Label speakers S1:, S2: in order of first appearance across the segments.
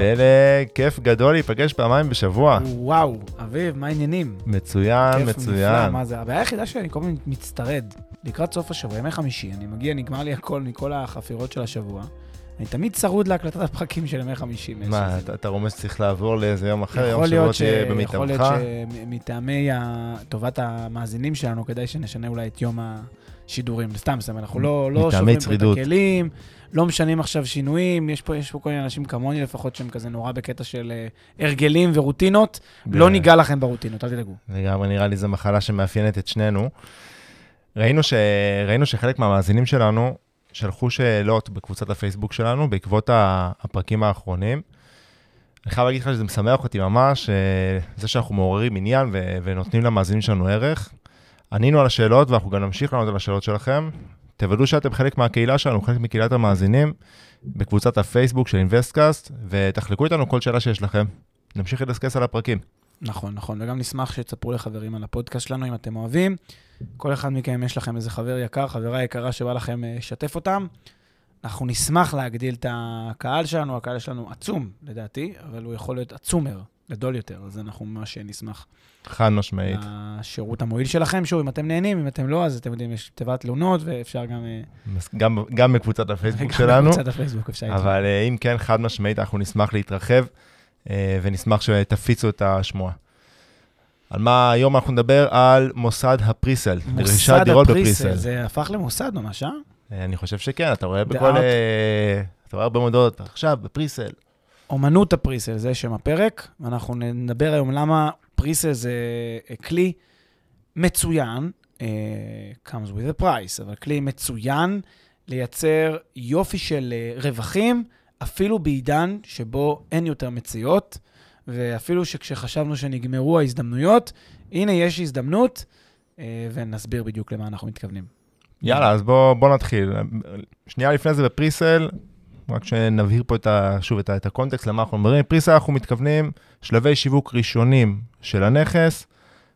S1: פלג, כיף גדול להיפגש פעמיים בשבוע.
S2: וואו, אביב, מה העניינים?
S1: מצוין,
S2: נפלא,
S1: מצוין.
S2: מה זה? הבעיה היחידה שאני כל הזמן מצטרד. לקראת סוף השבוע, ימי חמישי, אני מגיע, נגמר לי הכל מכל החפירות של השבוע. אני תמיד צרוד להקלטת הפרקים של ימי חמישי.
S1: מה. אתה- אתה רומז שצריך לעבור לאיזה יום אחר, יום
S2: להיות, ש...
S1: תהיה
S2: יכול להיות
S1: במיטבך?
S2: שמטעמי ה... טובת המאזינים שלנו, כדאי שנשנה אולי את יום השידורים. סתם, סתם, אנחנו לא, לא שוברים פה. את הכלים, לא משנים עכשיו שינויים, יש פה, יש פה כל מיני אנשים כמוני לפחות, שהם כזה נורא בקטע של אה, הרגלים ורוטינות. לא
S1: ב-
S2: ניגע לכם ברוטינות, אל תדאגו.
S1: לגמרי, נראה לי זו מחלה שמאפיינת את שנינו. ראינו, ש... ראינו שחלק מהמאזינים שלנו שלחו שאלות בקבוצת הפייסבוק שלנו בעקבות הפרקים האחרונים. אני חייב להגיד לך שזה משמח אותי ממש, אה, זה שאנחנו מעוררים עניין ו... ונותנים למאזינים שלנו ערך. ענינו על השאלות ואנחנו גם נמשיך לענות על השאלות שלכם. תוודאו שאתם חלק מהקהילה שלנו, חלק מקהילת המאזינים, בקבוצת הפייסבוק של InvestCast, ותחלקו איתנו כל שאלה שיש לכם. נמשיך לדסקס על הפרקים.
S2: נכון, נכון, וגם נשמח שתספרו לחברים על הפודקאסט שלנו, אם אתם אוהבים. כל אחד מכם, יש לכם איזה חבר יקר, חברה יקרה שבא לכם אה, לשתף אותם. אנחנו נשמח להגדיל את הקהל שלנו, הקהל שלנו עצום, לדעתי, אבל הוא יכול להיות עצומר, גדול יותר, אז אנחנו ממש נשמח
S1: חד משמעית.
S2: לשירות המועיל שלכם. שוב, אם אתם נהנים, אם אתם לא, אז אתם יודעים, יש תיבת תלונות, ואפשר גם... אה,
S1: גם, גם בקבוצת הפייסבוק
S2: גם
S1: שלנו,
S2: בקבוצת הפייסבוק אפשר לתרום.
S1: אבל אה, אם כן, חד משמעית, אנחנו נשמח להתרחב, אה, ונשמח שתפיצו את השמועה. על מה היום אנחנו נדבר? על מוסד הפריסל,
S2: מוסד הפריסל,
S1: בפריסל.
S2: זה הפך למוסד ממש, אה?
S1: אני חושב שכן, אתה רואה בכל...
S2: דעת.
S1: אתה רואה הרבה מודעות, עכשיו בפריסל.
S2: אומנות הפריסל, זה שם הפרק, ואנחנו נדבר היום למה פריסל זה אה, כלי מצוין, אה, comes with a price, אבל כלי מצוין לייצר יופי של אה, רווחים, אפילו בעידן שבו אין יותר מציאות, ואפילו שכשחשבנו שנגמרו ההזדמנויות, הנה יש הזדמנות, אה, ונסביר בדיוק למה אנחנו מתכוונים.
S1: יאללה, אז בוא, בוא נתחיל. שנייה לפני זה בפריסל, רק שנבהיר פה את ה, שוב את, ה, את הקונטקסט למה אנחנו מדברים. פריסל אנחנו מתכוונים שלבי שיווק ראשונים של הנכס.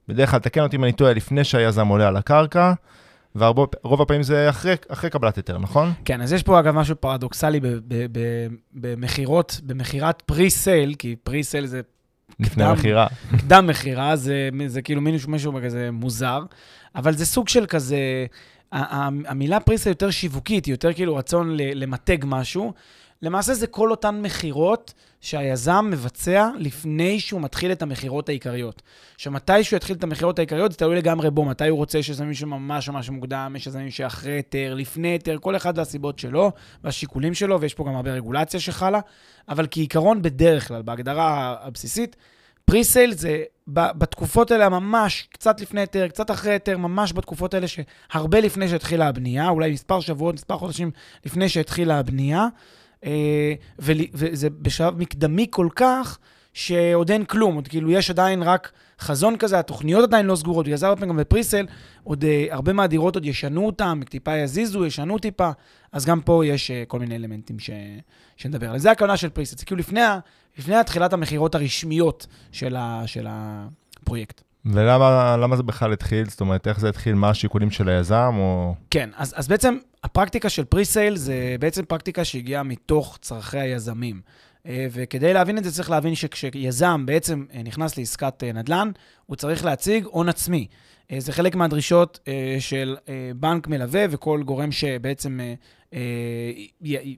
S1: בדרך כלל, תקן אותי אם אני טועה, לפני שהיזם עולה על הקרקע, ורוב הפעמים זה אחרי, אחרי קבלת היתר, נכון?
S2: כן, אז יש פה אגב משהו פרדוקסלי במכירות, במכירת pre-sale, כי pre-sale זה
S1: לפני. המכירה.
S2: קדם מכירה, זה, זה כאילו מישהו, משהו כזה מוזר, אבל זה סוג של כזה, המילה pre-sale יותר שיווקית, היא יותר כאילו רצון למתג משהו. למעשה זה כל אותן מכירות שהיזם מבצע לפני שהוא מתחיל את המכירות העיקריות. שמתי שהוא יתחיל את המכירות העיקריות, זה תלוי לגמרי בו, מתי הוא רוצה, יש יזמים שממש ממש מוקדם, יש יזמים שאחרי היתר, לפני היתר, כל אחד והסיבות שלו והשיקולים שלו, ויש פה גם הרבה רגולציה שחלה, אבל כעיקרון, בדרך כלל, בהגדרה הבסיסית, פריסייל זה בתקופות האלה ממש, קצת לפני היתר, קצת אחרי היתר, ממש בתקופות האלה שהרבה לפני שהתחילה הבנייה, אולי מספר שבועות, מספר חודשים לפני שהתחילה הבנייה, אה, וזה בשלב מקדמי כל כך, שעוד אין כלום, עוד כאילו יש עדיין רק חזון כזה, התוכניות עדיין לא סגורות, בגלל זה הרבה פעמים גם בפריסל, עוד אה, הרבה מהדירות עוד ישנו אותם, טיפה יזיזו, ישנו טיפה, אז גם פה יש אה, כל מיני אלמנטים ש... שנדבר עליהם. זה הכוונה של פריסל, זה כאילו לפני. לפני התחילת המכירות הרשמיות של, ה... של הפרויקט.
S1: ולמה למה זה בכלל התחיל? זאת אומרת, איך זה התחיל? מה השיקולים של היזם? או...
S2: כן, אז, אז בעצם הפרקטיקה של פריסייל זה בעצם פרקטיקה שהגיעה מתוך צורכי היזמים. אה, וכדי להבין את זה צריך להבין שכשיזם בעצם אה, נכנס לעסקת אה, נדל"ן, הוא צריך להציג הון עצמי. זה חלק מהדרישות של בנק מלווה וכל גורם שבעצם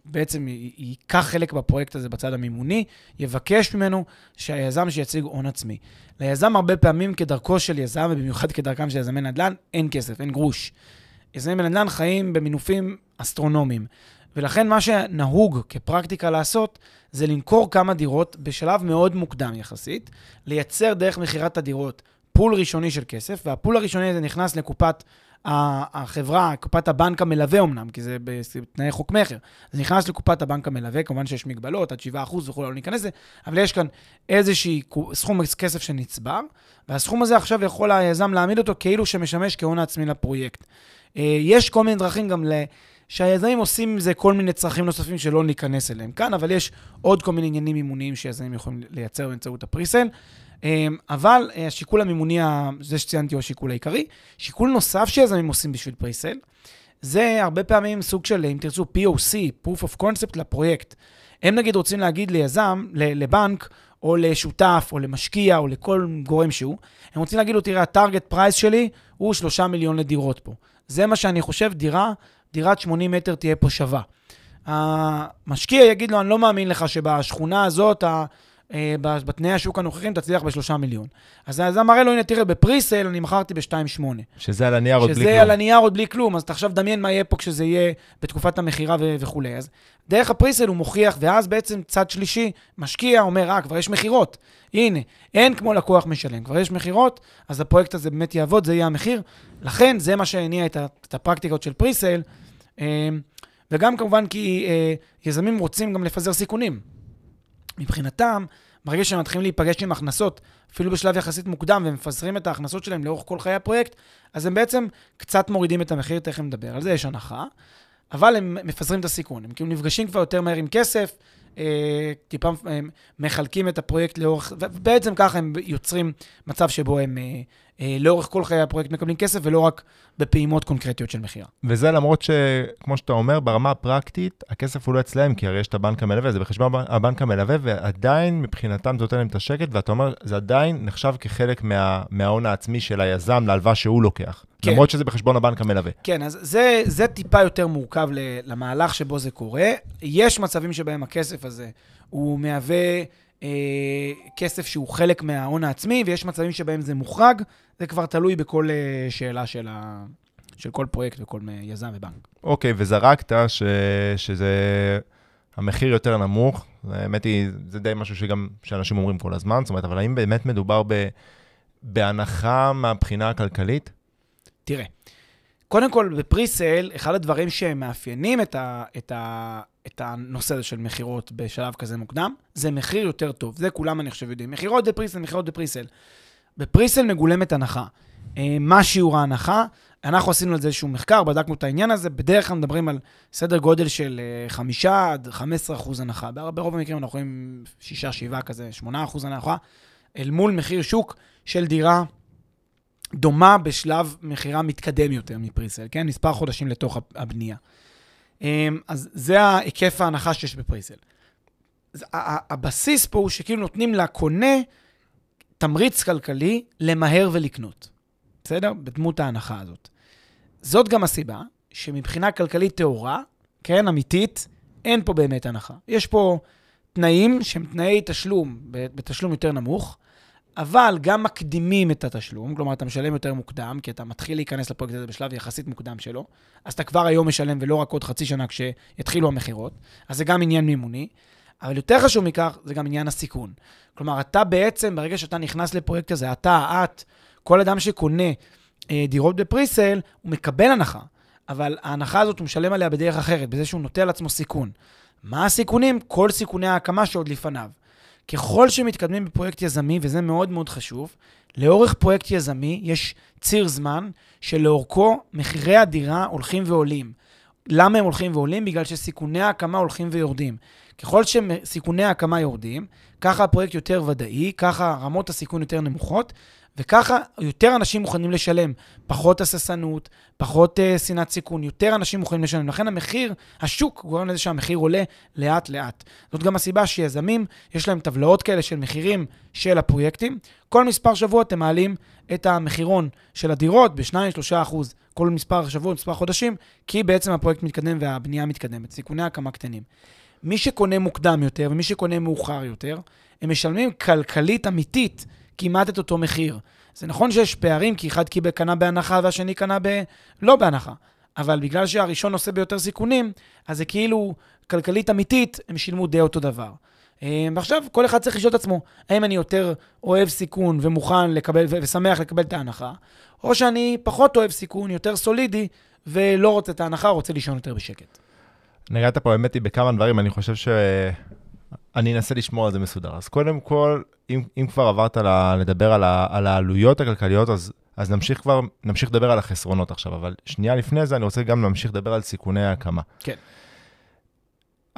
S2: בעצם ייקח חלק בפרויקט הזה בצד המימוני, יבקש ממנו שהיזם שיציג הון עצמי. ליזם הרבה פעמים כדרכו של יזם, ובמיוחד כדרכם של יזמי נדל"ן, אין כסף, אין גרוש. יזמים בנדל"ן חיים במינופים אסטרונומיים. ולכן מה שנהוג כפרקטיקה לעשות, זה למכור כמה דירות בשלב מאוד מוקדם יחסית, לייצר דרך מכירת הדירות פול ראשוני של כסף, והפול הראשוני הזה נכנס לקופת החברה, קופת הבנק המלווה אמנם, כי זה בתנאי חוק מכר. זה נכנס לקופת הבנק המלווה, כמובן שיש מגבלות, עד 7% וכולי, לא ניכנס לזה, אבל יש כאן איזשהי סכום כסף שנצבר, והסכום הזה עכשיו יכול היזם להעמיד אותו כאילו שמשמש כהון עצמי לפרויקט. אה, יש כל מיני דרכים גם ל... שהיזמים עושים עם זה כל מיני צרכים נוספים שלא ניכנס אליהם כאן, אבל יש עוד כל מיני עניינים מימוניים שיזמים יכולים לייצר באמצעות ה pre-sale. אמ, אבל אה, השיקול המימוני, זה שציינתי הוא השיקול העיקרי. שיקול נוסף שיזמים עושים בשביל pre-sale, זה הרבה פעמים סוג של, אם תרצו, POC, Proof of Concept לפרויקט. הם נגיד רוצים להגיד ליזם, לבנק, או לשותף, או למשקיע, או לכל גורם שהוא, הם רוצים להגיד לו, תראה, ה target price שלי הוא שלושה מיליון לדירות פה. זה מה שאני חושב, דירה, דירת 80 מטר תהיה פה שווה. המשקיע יגיד לו, אני לא מאמין לך שבשכונה הזאת, אה, בתנאי השוק הנוכחים תצליח בשלושה מיליון. אז זה מראה לו, הנה, תראה, בפריסל אני מכרתי ב-2.8.
S1: שזה על הנייר עוד בלי כלום.
S2: שזה על הנייר עוד בלי כלום, אז אתה עכשיו דמיין מה יהיה פה כשזה יהיה בתקופת המכירה ו- וכולי. אז דרך הפריסל הוא מוכיח, ואז בעצם צד שלישי, משקיע, אומר, אה, כבר יש מכירות. הנה, אין כמו לקוח משלם, כבר יש מכירות, אז הפרויקט הזה באמת יעבוד, זה יהיה המחיר. לכן, זה מה שהניע את, את הפרקטיקות של פריסל. אה, וגם כמובן כי אה, יזמים רוצים גם לפזר סיכונים. מבחינתם, ברגע שהם מתחילים להיפגש עם הכנסות, אפילו בשלב יחסית מוקדם, ומפזרים את ההכנסות שלהם לאורך כל חיי הפרויקט, אז הם בעצם קצת מורידים את המחיר, תכף נדבר על זה, יש הנחה, אבל הם מפזרים את הסיכון. הם כאילו נפגשים כבר יותר מהר עם כסף, אה, טיפה אה, מחלקים את הפרויקט לאורך, ובעצם ככה הם יוצרים מצב שבו הם לאורך כל חיי הפרויקט מקבלים כסף, ולא רק בפעימות קונקרטיות של מכירה.
S1: וזה למרות שכמו שאתה אומר, ברמה הפרקטית, הכסף הוא לא אצלם, כי הרי יש את הבנק המלווה, זה בחשבון הבנק המלווה, ועדיין מבחינתם זה נותן להם את השקט, ואתה אומר, זה עדיין נחשב כחלק מה, מההון העצמי של היזם להלוואה שהוא לוקח. כן. למרות שזה בחשבון הבנק המלווה.
S2: כן, אז זה, זה טיפה יותר מורכב למהלך שבו זה קורה. יש מצבים שבהם הכסף הזה הוא מהווה אה, כסף שהוא חלק מההון העצמי, ויש מצבים שבהם זה מוחרג. זה כבר תלוי בכל אה, שאלה של, ה... של כל פרויקט וכל יזם ובנק.
S1: אוקיי, וזרקת ש... שזה המחיר יותר נמוך. האמת היא, זה די משהו שגם, שאנשים אומרים כל הזמן, זאת אומרת, אבל האם באמת מדובר ב... בהנחה מהבחינה הכלכלית?
S2: תראה, קודם כל, בפריסל, אחד הדברים שמאפיינים את, ה, את, ה, את הנושא הזה של מכירות בשלב כזה מוקדם, זה מחיר יותר טוב. זה כולם, אני חושב, יודעים. מכירות בפריסל, מכירות בפריסל. בפריסל מגולמת הנחה. אה, מה שיעור ההנחה? אנחנו עשינו על זה איזשהו מחקר, בדקנו את העניין הזה, בדרך כלל מדברים על סדר גודל של 5 אה, עד 15 אחוז הנחה. ברוב המקרים אנחנו רואים 6-7 כזה, 8 אחוז הנחה, אל מול מחיר שוק של דירה דומה בשלב מכירה מתקדם יותר מפריסל, כן? מספר חודשים לתוך הבנייה. אה, אז זה ההיקף ההנחה שיש בפריסל. הבסיס פה הוא שכאילו נותנים לקונה תמריץ כלכלי למהר ולקנות, בסדר? בדמות ההנחה הזאת. זאת גם הסיבה שמבחינה כלכלית טהורה, כן, אמיתית, אין פה באמת הנחה. יש פה תנאים שהם תנאי תשלום, בתשלום יותר נמוך, אבל גם מקדימים את התשלום, כלומר, אתה משלם יותר מוקדם, כי אתה מתחיל להיכנס לפרויקט הזה בשלב יחסית מוקדם שלו, אז אתה כבר היום משלם ולא רק עוד חצי שנה כשיתחילו המכירות, אז זה גם עניין מימוני. אבל יותר חשוב מכך, זה גם עניין הסיכון. כלומר, אתה בעצם, ברגע שאתה נכנס לפרויקט הזה, אתה, את, כל אדם שקונה אה, דירות בפריסל, הוא מקבל הנחה, אבל ההנחה הזאת הוא משלם עליה בדרך אחרת, בזה שהוא נוטה על עצמו סיכון. מה הסיכונים? כל סיכוני ההקמה שעוד לפניו. ככל שמתקדמים בפרויקט יזמי, וזה מאוד מאוד חשוב, לאורך פרויקט יזמי יש ציר זמן שלאורכו מחירי הדירה הולכים ועולים. למה הם הולכים ועולים? בגלל שסיכוני ההקמה הולכים ויורדים. ככל שסיכוני ההקמה יורדים, ככה הפרויקט יותר ודאי, ככה רמות הסיכון יותר נמוכות, וככה יותר אנשים מוכנים לשלם. פחות הססנות, פחות uh, שנאת סיכון, יותר אנשים מוכנים לשלם. לכן המחיר, השוק גורם לזה שהמחיר עולה לאט-לאט. זאת גם הסיבה שיזמים, יש להם טבלאות כאלה של מחירים של הפרויקטים. כל מספר שבועות הם מעלים את המחירון של הדירות ב-2-3 כל מספר שבועות, מספר חודשים, כי בעצם הפרויקט מתקדם והבנייה מתקדמת. סיכוני הקמה קטנים. מי שקונה מוקדם יותר ומי שקונה מאוחר יותר, הם משלמים כלכלית אמיתית כמעט את אותו מחיר. זה נכון שיש פערים, כי אחד קיבל קנה בהנחה והשני קנה ב... לא בהנחה. אבל בגלל שהראשון נושא ביותר סיכונים, אז זה כאילו כלכלית אמיתית, הם שילמו די אותו דבר. אה, ועכשיו כל אחד צריך לשאול את עצמו, האם אני יותר אוהב סיכון ומוכן לקבל, ושמח לקבל את ההנחה, או שאני פחות אוהב סיכון, יותר סולידי, ולא רוצה את ההנחה, רוצה לישון יותר בשקט.
S1: נגעת פה, האמת היא, בכמה דברים, אני חושב ש... אני אנסה לשמור על זה מסודר. אז קודם כל, אם, אם כבר עברת ל, לדבר על, ה, על העלויות הכלכליות, אז, אז נמשיך כבר, נמשיך לדבר על החסרונות עכשיו, אבל שנייה לפני זה, אני רוצה גם להמשיך לדבר על סיכוני ההקמה.
S2: כן.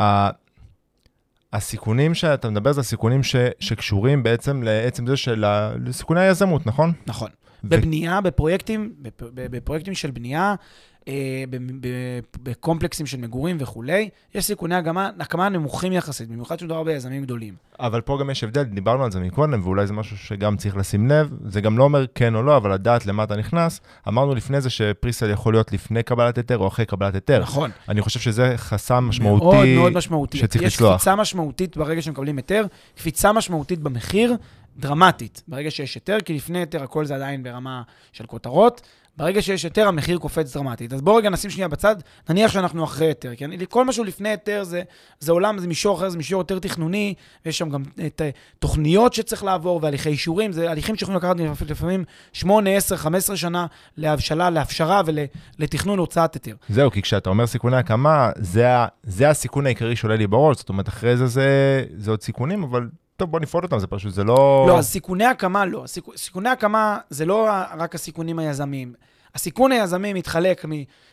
S1: ה, הסיכונים שאתה מדבר זה הסיכונים ש, שקשורים בעצם לעצם זה של לסיכוני היזמות, נכון?
S2: נכון. בבנייה, בפרויקטים, בפ- בפרויקטים של בנייה, אה, בקומפלקסים של מגורים וכולי, יש סיכוני הקמה, הקמה נמוכים יחסית, במיוחד שמדובר ביזמים גדולים.
S1: אבל פה גם יש הבדל, דיברנו על זה מקודם, ואולי זה משהו שגם צריך לשים לב, זה גם לא אומר כן או לא, אבל לדעת למה אתה נכנס. אמרנו לפני זה שפריסל יכול להיות לפני קבלת היתר או אחרי קבלת היתר.
S2: נכון.
S1: אני חושב שזה חסם משמעותי.
S2: מאוד מאוד משמעותי.
S1: שצריך
S2: יש
S1: לצלוח.
S2: קפיצה משמעותית ברגע שמקבלים היתר, קפיצה משמעותית במחיר, דרמטית, ברגע שיש היתר, כי לפני היתר הכל זה עדיין ברמה של כותרות. ברגע שיש היתר, המחיר קופץ דרמטית. אז בואו רגע נשים שנייה בצד, נניח שאנחנו אחרי היתר, כי אני- כל משהו לפני היתר זה, זה עולם, זה מישור אחר, זה מישור יותר תכנוני, ויש שם גם את, אה, תוכניות שצריך לעבור, והליכי אישורים, זה הליכים שיכולים לקחת לפעמים 8, 10, 15 שנה להבשלה, להפשרה ולתכנון להוצאת היתר.
S1: זהו, כי כשאתה אומר סיכוני הקמה, זה, זה הסיכון העיקרי שעולה לי בראש, זאת אומרת, אחרי זה זה, זה עוד סיכונים, אבל טוב, בוא נפרוט אותם, זה פשוט, זה לא...
S2: לא, אז סיכוני הקמה לא. סיכו, סיכוני הקמה זה לא רק הסיכונים היזמיים. הסיכון היזמי מתחלק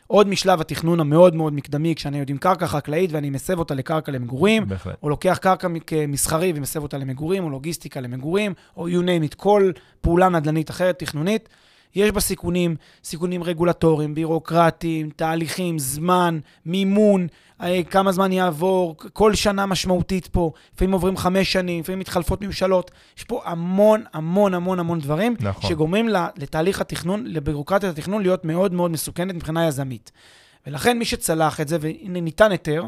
S2: עוד משלב התכנון המאוד מאוד מקדמי, כשאני יודע עם קרקע חקלאית ואני מסב אותה לקרקע למגורים,
S1: בהחלט.
S2: או לוקח קרקע כמסחרי ומסב אותה למגורים, או לוגיסטיקה למגורים, או you name it, כל פעולה נדל"נית אחרת, תכנונית. יש בה סיכונים, סיכונים רגולטוריים, בירוקרטיים, תהליכים, זמן, מימון, אה, כמה זמן יעבור, כל שנה משמעותית פה, לפעמים עוברים חמש שנים, לפעמים מתחלפות ממשלות. יש פה המון, המון, המון, המון דברים,
S1: נכון.
S2: שגורמים לתהליך התכנון, לבירוקרטיית התכנון, להיות מאוד מאוד מסוכנת מבחינה יזמית. ולכן מי שצלח את זה, והנה ניתן היתר,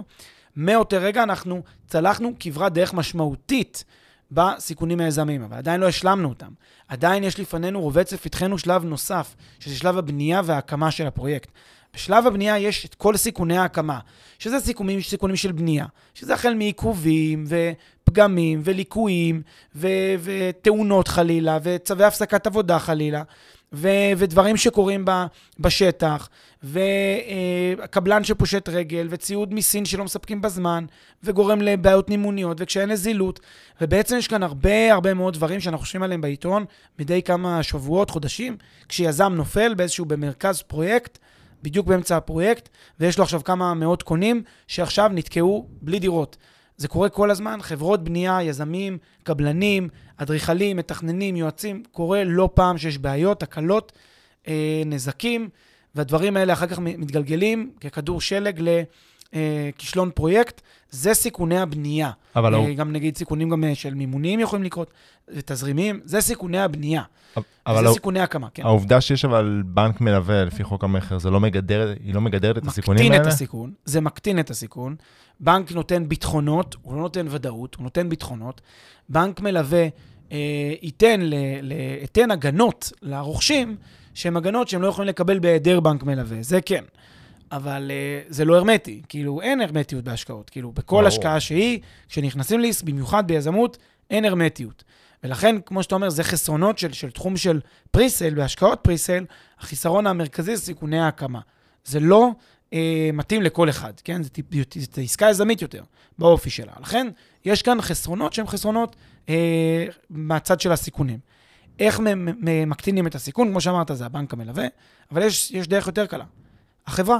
S2: מאותו רגע אנחנו צלחנו כברת דרך משמעותית בסיכונים היזמיים, אבל עדיין לא השלמנו אותם. עדיין יש לפנינו, רובץ לפתחנו שלב נוסף, שזה שלב הבנייה וההקמה של הפרויקט. בשלב הבנייה יש את כל סיכוני ההקמה, שזה סיכונים, סיכונים של בנייה, שזה החל מעיכובים ופגמים וליקויים ו- ותאונות חלילה, וצווי הפסקת עבודה חלילה, ו- ודברים שקורים ב- בשטח, וקבלן שפושט רגל, וציוד מסין שלא מספקים בזמן, וגורם לבעיות נימוניות, וכשאין נזילות, ובעצם יש כאן הרבה הרבה מאוד דברים שאנחנו חושבים עליהם בעיתון מדי כמה שבועות, חודשים, כשיזם נופל באיזשהו, במרכז פרויקט, בדיוק באמצע הפרויקט, ויש לו עכשיו כמה מאות קונים שעכשיו נתקעו בלי דירות. זה קורה כל הזמן, חברות בנייה, יזמים, קבלנים, אדריכלים, מתכננים, יועצים, קורה לא פעם שיש בעיות, תקלות, אה, נזקים, והדברים האלה אחר כך מתגלגלים ככדור שלג לכישלון פרויקט. זה סיכוני הבנייה.
S1: אבל
S2: אה,
S1: הוא-
S2: גם נגיד סיכונים גם אה, של מימוניים יכולים לקרות, תזרימים, זה סיכוני הבנייה.
S1: אבל
S2: זה
S1: הא-
S2: סיכוני הקמה, כן.
S1: העובדה שיש אבל בנק מלווה לפי חוק המכר, זה לא מגדר, היא לא מגדרת את הסיכונים
S2: מקטין
S1: האלה?
S2: את הסיכון, זה מקטין את הסיכון. בנק נותן ביטחונות, הוא לא נותן ודאות, הוא נותן ביטחונות. בנק מלווה אה, ייתן, ל, ל, ייתן הגנות לרוכשים, שהן הגנות שהם לא יכולים לקבל בהיעדר בנק מלווה, זה כן. אבל אה, זה לא הרמטי, כאילו אין הרמטיות בהשקעות. כאילו בכל
S1: ברור.
S2: השקעה שהיא, כשנכנסים ליס, במיוחד ביזמות, אין הרמטיות. ולכן, כמו שאתה אומר, זה חסרונות של, של תחום של פריסל, בהשקעות פריסל, החיסרון המרכזי זה סיכוני ההקמה. זה לא אה, מתאים לכל אחד, כן? זה עסקה יזמית יותר, באופי שלה. לכן, יש כאן חסרונות שהם חסרונות אה, מהצד של הסיכונים. איך מקטינים את הסיכון? כמו שאמרת, זה הבנק המלווה, אבל יש, יש דרך יותר קלה. החברה,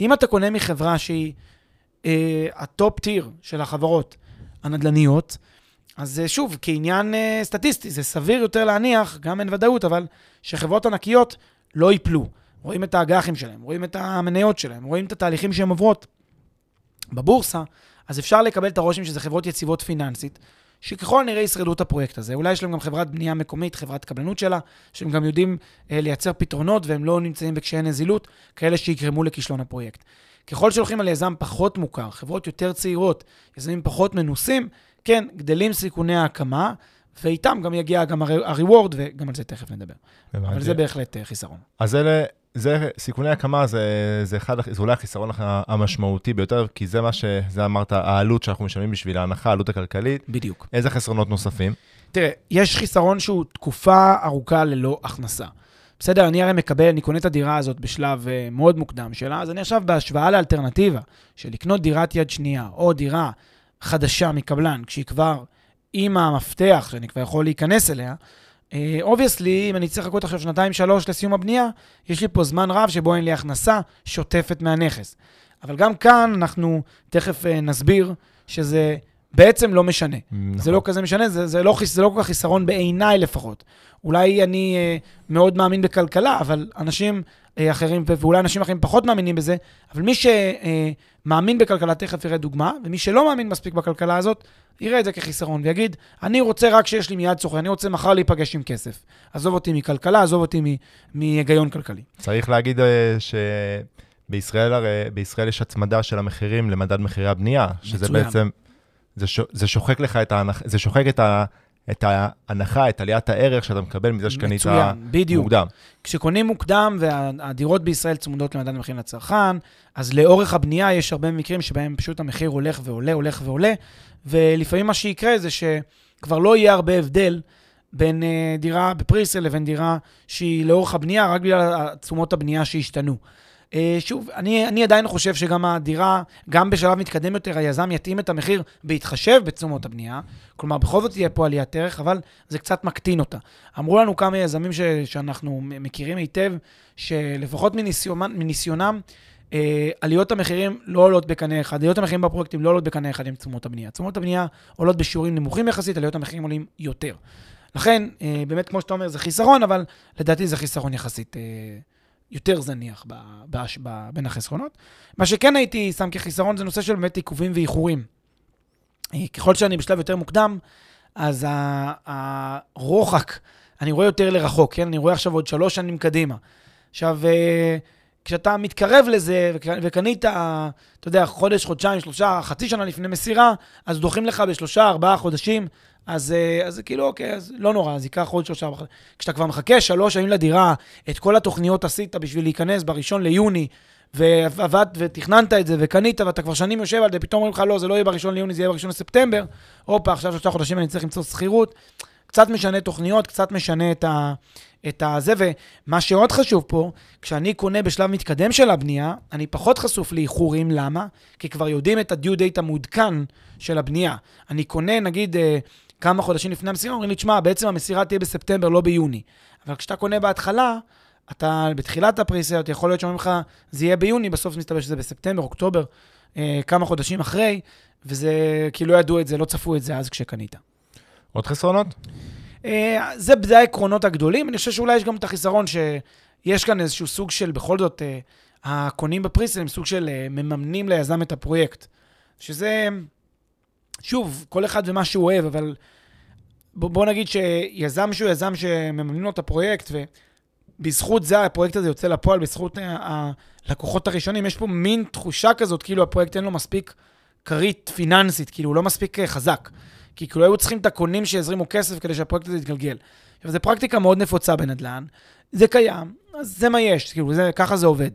S2: אם אתה קונה מחברה שהיא אה, ה top tier של החברות הנדל"ניות, אז אה, שוב, כעניין אה, סטטיסטי, זה סביר יותר להניח, גם אין ודאות, אבל שחברות ענקיות לא ייפלו. רואים את האג"חים שלהם, רואים את המניות שלהם, רואים את התהליכים שהן עוברות בבורסה, אז אפשר לקבל את הרושם שזה חברות יציבות פיננסית, שככל הנראה ישרדו את הפרויקט הזה. אולי יש להם גם חברת בנייה מקומית, חברת קבלנות שלה, שהם גם יודעים אה, לייצר פתרונות והם לא נמצאים בקשיי נזילות, כאלה שיגרמו לכישלון הפרויקט. ככל שהולכים על יזם פחות מוכר, חברות יותר צעירות, יזמים פחות מנוסים, כן, גדלים סיכוני ההקמה, ואיתם גם יגיע גם ה-reward, וגם על זה תכף נדבר. אבל זה בהחלט אה, חיסרון.
S1: אז אלה, זה, סיכוני הקמה זה, זה, אחד, זה אולי החיסרון המשמעותי ביותר, כי זה מה ש... זה אמרת, העלות שאנחנו משלמים בשביל ההנחה, העלות הכלכלית.
S2: בדיוק.
S1: איזה חסרונות נוספים?
S2: תראה, יש חיסרון שהוא תקופה ארוכה ללא הכנסה. בסדר, אני הרי מקבל, אני קונה את הדירה הזאת בשלב אה, מאוד מוקדם שלה, אז אני עכשיו בהשוואה לאלטרנטיבה של לקנות דירת יד שנייה, או דירה חדשה מקבלן, כשהיא כבר עם המפתח, שאני כבר יכול להיכנס אליה, obviously, אה, אם אני צריך לחכות עכשיו שנתיים-שלוש לסיום הבנייה, יש לי פה זמן רב שבו אין לי הכנסה שוטפת מהנכס. אבל גם כאן אנחנו תכף אה, נסביר שזה בעצם לא משנה. נכון. זה לא כזה משנה, זה, זה, לא, זה לא כל כך חיסרון בעיניי לפחות. אולי אני אה, מאוד מאמין בכלכלה, אבל אנשים אה, אחרים, ואולי אנשים אחרים פחות מאמינים בזה, אבל מי שמאמין אה, בכלכלה, תכף יראה דוגמה, ומי שלא מאמין מספיק בכלכלה הזאת, יראה את זה כחיסרון ויגיד, אני רוצה רק שיש לי מיד צורך, אני רוצה מחר להיפגש עם כסף. עזוב אותי מכלכלה, עזוב אותי מהיגיון כלכלי.
S1: צריך להגיד אה, שבישראל הרי, בישראל יש הצמדה של המחירים למדד מחירי הבנייה, שזה מצוין. בעצם... זה, ש, זה שוחק לך את ההנחה, זה שוחק את, ה, את ההנחה, את עליית הערך שאתה מקבל מזה שקנית
S2: מצוין, בדיוק. מוקדם. כשקונים מוקדם והדירות בישראל צמודות למדד המחיר לצרכן, אז לאורך הבנייה יש הרבה מקרים שבהם פשוט המחיר הולך ועולה, הולך ועולה, ולפעמים מה שיקרה זה שכבר לא יהיה הרבה הבדל בין uh, דירה בפריסל לבין דירה שהיא לאורך הבנייה, רק בגלל תשומות הבנייה שהשתנו. אה, שוב, אני, אני עדיין חושב שגם הדירה, גם בשלב מתקדם יותר, היזם יתאים את המחיר בהתחשב בתשומות הבנייה. כלומר, בכל זאת תהיה פה עליית ערך, אבל זה קצת מקטין אותה. אמרו לנו כמה יזמים ש, שאנחנו מכירים היטב, שלפחות מניסיונם, מניסיונם אה, עליות המחירים לא עולות בקנה אחד, עליות המחירים בפרויקטים לא עולות בקנה אחד עם תשומות הבנייה. תשומות הבנייה עולות בשיעורים נמוכים יחסית, עליות המחירים עולים יותר. לכן, אה, באמת, כמו שאתה אומר, זה חיסרון, אבל לדעתי זה חיסרון יחסית. אה, יותר זניח ב, ב, ב, בין החסכונות. מה שכן הייתי שם כחיסרון זה נושא של באמת עיכובים ואיחורים. אה, ככל שאני בשלב יותר מוקדם, אז הרוחק, אני רואה יותר לרחוק, כן? אני רואה עכשיו עוד שלוש שנים קדימה. עכשיו, אה, כשאתה מתקרב לזה וקנית, אתה יודע, חודש, חודשיים, שלושה, חצי שנה לפני מסירה, אז דוחים לך בשלושה, ארבעה חודשים אז, אה, אז כאילו, אוקיי, אז לא נורא, אז ייקח עוד שלושה... כשאתה כבר מחכה שלוש שנים לדירה, את כל התוכניות עשית בשביל להיכנס בראשון ליוני, ועבדת ותכננת את זה וקנית, ואתה כבר שנים יושב על זה, פתאום אומרים לך, לא, זה לא יהיה בראשון ליוני, זה יהיה בראשון לספטמבר. הופה, עכשיו שלושה חודשים אני צריך למצוא שכירות. קצת משנה תוכניות, קצת משנה את, ה, את הזה, ומה שעוד חשוב פה, כשאני קונה בשלב מתקדם של הבנייה, אני פחות חשוף לאיחורים, למה? כי כבר יודעים את ה-due date המעודכן של הבנייה. אני קונה, נגיד, אה, כמה חודשים לפני המסירה, אומרים לי, תשמע, בעצם המסירה תהיה בספטמבר, לא ביוני. אבל כשאתה קונה בהתחלה, אתה בתחילת הפריסיות, יכול להיות שאומרים לך, זה יהיה ביוני, בסוף מסתבר שזה בספטמבר, אוקטובר, אה, כמה חודשים אחרי, וזה, כי לא ידעו את זה, לא צפו את זה אז כשקנית.
S1: עוד חסרונות?
S2: אה, זה, זה העקרונות הגדולים. אני חושב שאולי יש גם את החיסרון שיש כאן איזשהו סוג של, בכל זאת, אה, הקונים בפריסל הם סוג של אה, מממנים ליזם את הפרויקט. שזה, שוב, כל אחד ומה שהוא אוהב, אבל בוא, נגיד שיזם שהוא יזם שמממנים לו את הפרויקט, ובזכות זה הפרויקט הזה יוצא לפועל, בזכות הלקוחות הראשונים, יש פה מין תחושה כזאת, כאילו הפרויקט אין לו מספיק כרית פיננסית, כאילו הוא לא מספיק אה, חזק. כי כאילו היו צריכים את הקונים שיזרימו כסף כדי שהפרויקט הזה יתגלגל. עכשיו, זו פרקטיקה מאוד נפוצה בנדל"ן, זה קיים, אז זה מה יש, כאילו, זה, ככה זה עובד.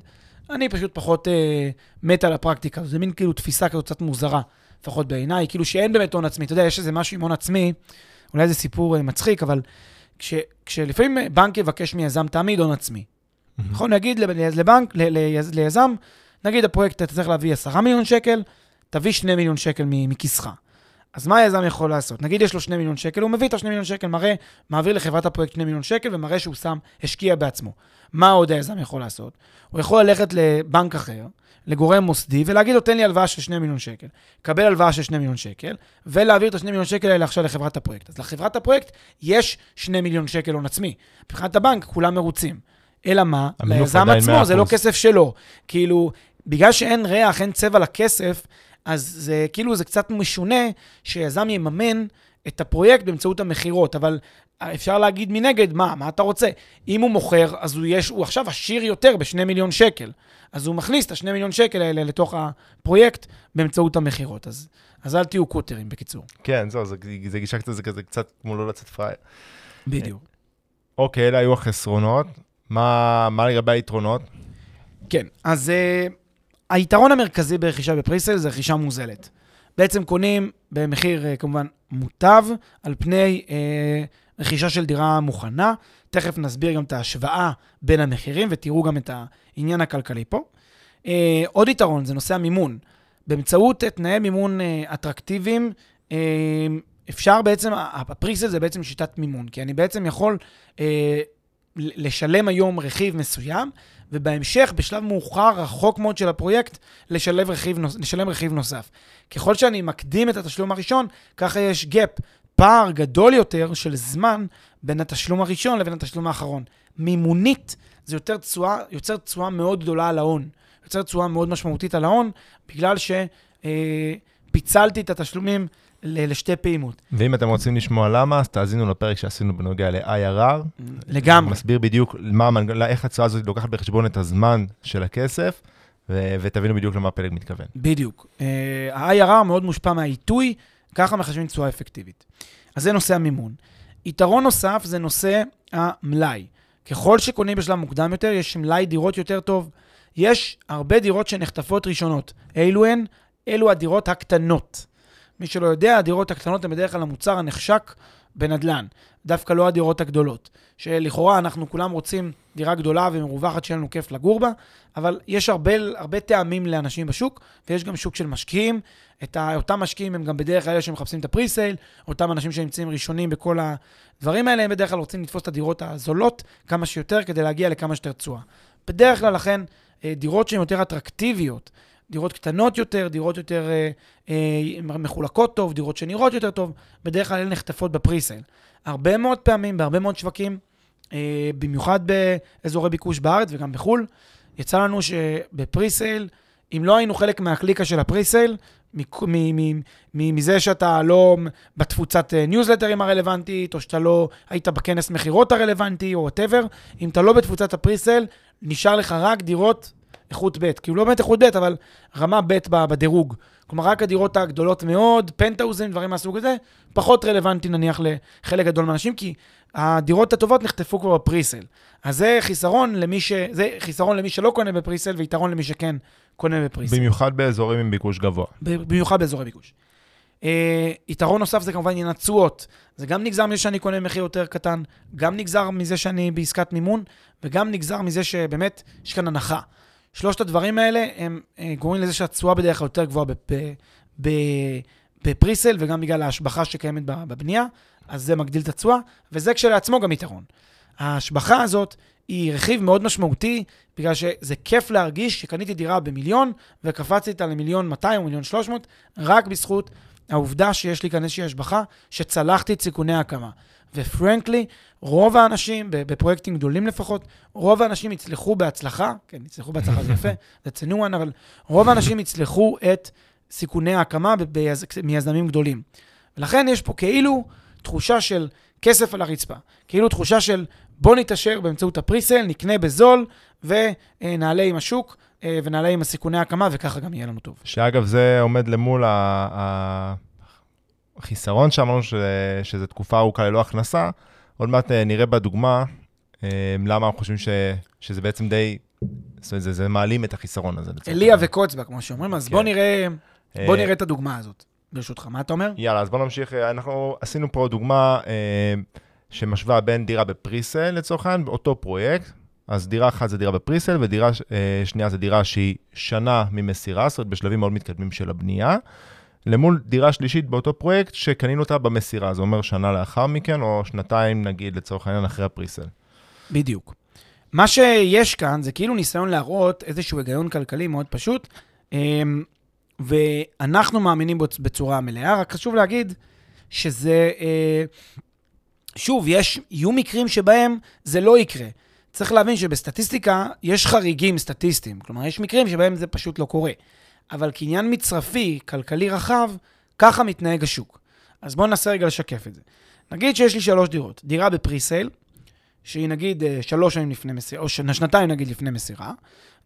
S2: אני פשוט פחות אה, מת על הפרקטיקה, זה מין כאילו תפיסה כזאת קצת מוזרה, לפחות בעיניי, כאילו שאין באמת הון עצמי. אתה יודע, יש איזה משהו עם הון עצמי, אולי זה סיפור אה, מצחיק, אבל כש, כשלפעמים בנק יבקש מיזם, תעמיד הון עצמי. Mm-hmm. נכון? נגיד לבנק, ל, ל, ליזם, נגיד הפרויקט, אתה צריך להביא 10 מיליון שקל, תביא 2 מיליון שקל מכיסך. אז מה היזם יכול לעשות? נגיד יש לו 2 מיליון שקל, הוא מביא את ה-2 מיליון שקל, מראה, מעביר לחברת הפרויקט 2 מיליון שקל ומראה שהוא שם, השקיע בעצמו. מה עוד היזם יכול לעשות? הוא יכול ללכת לבנק אחר, לגורם מוסדי, ולהגיד לו, תן לי הלוואה של 2 מיליון שקל. קבל הלוואה של 2 מיליון שקל, ולהעביר את ה-2 מיליון שקל האלה עכשיו לחברת הפרויקט. אז לחברת הפרויקט יש 2 מיליון שקל הון עצמי. מבחינת הבנק, כולם מרוצים. אלא מה? ליזם עצמו, זה לא כסף שלו. כאילו, בגלל שאין ריח, אין צבע לכסף, אז זה כאילו, זה קצת משונה שיזם יממן את הפרויקט באמצעות המכירות, אבל אפשר להגיד מנגד, מה, מה אתה רוצה? אם הוא מוכר, אז הוא, יש, הוא עכשיו עשיר יותר בשני מיליון שקל. אז הוא מכניס את השני מיליון שקל האלה לתוך הפרויקט באמצעות המכירות. אז, אז אל תהיו קוטרים, בקיצור.
S1: כן, זהו, זה, זה גישה קצת, זה כזה קצת כמו לא לצאת פראייר.
S2: בדיוק.
S1: אוקיי, אלה היו החסרונות. מה, מה לגבי היתרונות?
S2: כן, אז uh, היתרון המרכזי ברכישה בפריסל זה רכישה מוזלת. בעצם קונים במחיר uh, כמובן מוטב על פני uh, רכישה של דירה מוכנה. תכף נסביר גם את ההשוואה בין המחירים ותראו גם את העניין הכלכלי פה. Uh, עוד יתרון זה נושא המימון. באמצעות תנאי מימון uh, אטרקטיביים, uh, אפשר בעצם, הפריסל זה בעצם שיטת מימון, כי אני בעצם יכול uh, לשלם היום רכיב מסוים, ובהמשך, בשלב מאוחר, רחוק מאוד של הפרויקט, לשלם רכיב, נוס, לשלם רכיב נוסף. ככל שאני מקדים את התשלום הראשון, ככה יש gap, פער גדול יותר של זמן בין התשלום הראשון לבין התשלום האחרון. מימונית זה יותר תשואה, יוצר תשואה מאוד גדולה על ההון. יוצר תשואה מאוד משמעותית על ההון, בגלל שפיצלתי אה, את התשלומים לשתי פעימות.
S1: ואם אתם רוצים לשמוע למה, אז תאזינו לפרק שעשינו בנוגע ל-IRR.
S2: לגמרי.
S1: מסביר בדיוק מה, איך התשואה הזאת לוקחת בחשבון את הזמן של הכסף, ו- ותבינו בדיוק למה הפלג מתכוון.
S2: בדיוק. Uh, ה-IRR מאוד מושפע מהעיתוי, ככה מחשבים תשואה אפקטיבית. אז זה נושא המימון. יתרון נוסף זה נושא המלאי. ככל שקונים בשלב מוקדם יותר, יש מלאי דירות יותר טוב. יש הרבה דירות שנחטפות ראשונות. אילו הן? אלו הדירות הקטנות. מי שלא יודע, הדירות הקטנות הן בדרך כלל המוצר הנחשק בנדל"ן, דווקא לא הדירות הגדולות. שלכאורה אנחנו כולם רוצים דירה גדולה ומרווחת שיהיה לנו כיף לגור בה, אבל יש הרבה, הרבה טעמים לאנשים בשוק, ויש גם שוק של משקיעים. את ה, אותם משקיעים הם גם בדרך כלל אלה שמחפשים את הפריסייל, אותם אנשים שנמצאים ראשונים בכל הדברים האלה, הם בדרך כלל רוצים לתפוס את הדירות הזולות כמה שיותר כדי להגיע לכמה שיותר תשואה. בדרך כלל, לכן, אה, דירות שהן יותר אטרקטיביות, דירות קטנות יותר, דירות יותר אה, אה, מחולקות טוב, דירות שנראות יותר טוב, בדרך כלל הן נחטפות ב pre-sale. הרבה מאוד פעמים, בהרבה מאוד שווקים, אה, במיוחד באזורי ביקוש בארץ וגם בחו"ל, יצא לנו שב pre-sale, אם לא היינו חלק מהקליקה של ה pre-sale, מזה שאתה לא בתפוצת ניוזלטרים אה, הרלוונטית, או שאתה לא היית בכנס מכירות הרלוונטי, או whatever, אם אתה לא בתפוצת הפריסייל, נשאר לך רק דירות איכות ב', כאילו לא באמת איכות ב', אבל רמה ב' בדירוג. כלומר, רק הדירות הגדולות מאוד, פנטאוזים, דברים מהסוג הזה, פחות רלוונטי נניח לחלק גדול מהאנשים, כי הדירות הטובות נחטפו כבר בפריסל. אז זה חיסרון למי, ש... זה חיסרון למי שלא קונה בפריסל, ויתרון למי שכן קונה בפריסל.
S1: במיוחד באזורים עם ביקוש גבוה.
S2: במיוחד באזורי ביקוש. Uh, יתרון נוסף זה כמובן עניין התשואות. זה גם נגזר מזה שאני קונה מחיר יותר קטן, גם נגזר מזה שאני בעסקת מימון, וגם נגזר מזה שבאמת יש כאן הנחה. שלושת הדברים האלה הם אה, גורמים לזה שהתשואה בדרך כלל יותר גבוהה בפריסל, וגם בגלל ההשבחה שקיימת בבנייה, אז זה מגדיל את התשואה, וזה כשלעצמו גם יתרון. ההשבחה הזאת היא רכיב מאוד משמעותי, בגלל שזה כיף להרגיש שקניתי דירה במיליון, וקפצתי איתה למיליון 200 או מיליון 300, רק בזכות העובדה שיש לי כאן איזושהי השבחה, שצלחתי את סיכוני ההקמה. ופרנקלי, רוב האנשים, בפרויקטים גדולים לפחות, רוב האנשים יצלחו בהצלחה, כן, יצלחו בהצלחה זה יפה, זה צנוען, אבל רוב האנשים יצלחו את סיכוני ההקמה ביז... מיזמים גדולים. ולכן יש פה כאילו תחושה של כסף על הרצפה, כאילו תחושה של בוא נתעשר באמצעות הפריסל, נקנה בזול ונעלה עם השוק. אה, ונעלה עם הסיכוני ההקמה, וככה גם יהיה לנו טוב.
S1: שאגב, זה עומד למול החיסרון שאמרנו שזו תקופה ארוכה ללא הכנסה, עוד מעט אה, נראה בדוגמה אה, למה אנחנו חושבים ש, שזה בעצם די, זאת אומרת, זה, זה מעלים את החיסרון הזה.
S2: אליה וקוצבה, כמו שאומרים, אז כן. בוא נראה, בוא נראה את הדוגמה הזאת, ברשותך. מה אתה אומר?
S1: יאללה, אז בוא נמשיך. אנחנו עשינו פה דוגמה שמשווה בין דירה בפריסל, לצורך העניין, באותו פרויקט. אז דירה אחת זה דירה בפריסל, ודירה שנייה זה דירה שהיא שנה ממסירה, זאת אומרת בשלבים מאוד מתקדמים של הבנייה. למול דירה שלישית באותו פרויקט שקנינו אותה במסירה, זה אומר שנה לאחר מכן, או שנתיים נגיד לצורך העניין אחרי הפריסל.
S2: בדיוק. מה שיש כאן זה כאילו ניסיון להראות איזשהו היגיון כלכלי מאוד פשוט, אמ, ואנחנו מאמינים בו בצורה מלאה, רק חשוב להגיד שזה, אה, שוב, יש, יהיו מקרים שבהם זה לא יקרה. צריך להבין שבסטטיסטיקה יש חריגים סטטיסטיים, כלומר, יש מקרים שבהם זה פשוט לא קורה. אבל כעניין מצרפי, כלכלי רחב, ככה מתנהג השוק. אז בואו ננסה רגע לשקף את זה. נגיד שיש לי שלוש דירות. דירה בפריסייל, שהיא נגיד אה, שלוש שנים לפני מסירה, או שנתיים נגיד לפני מסירה.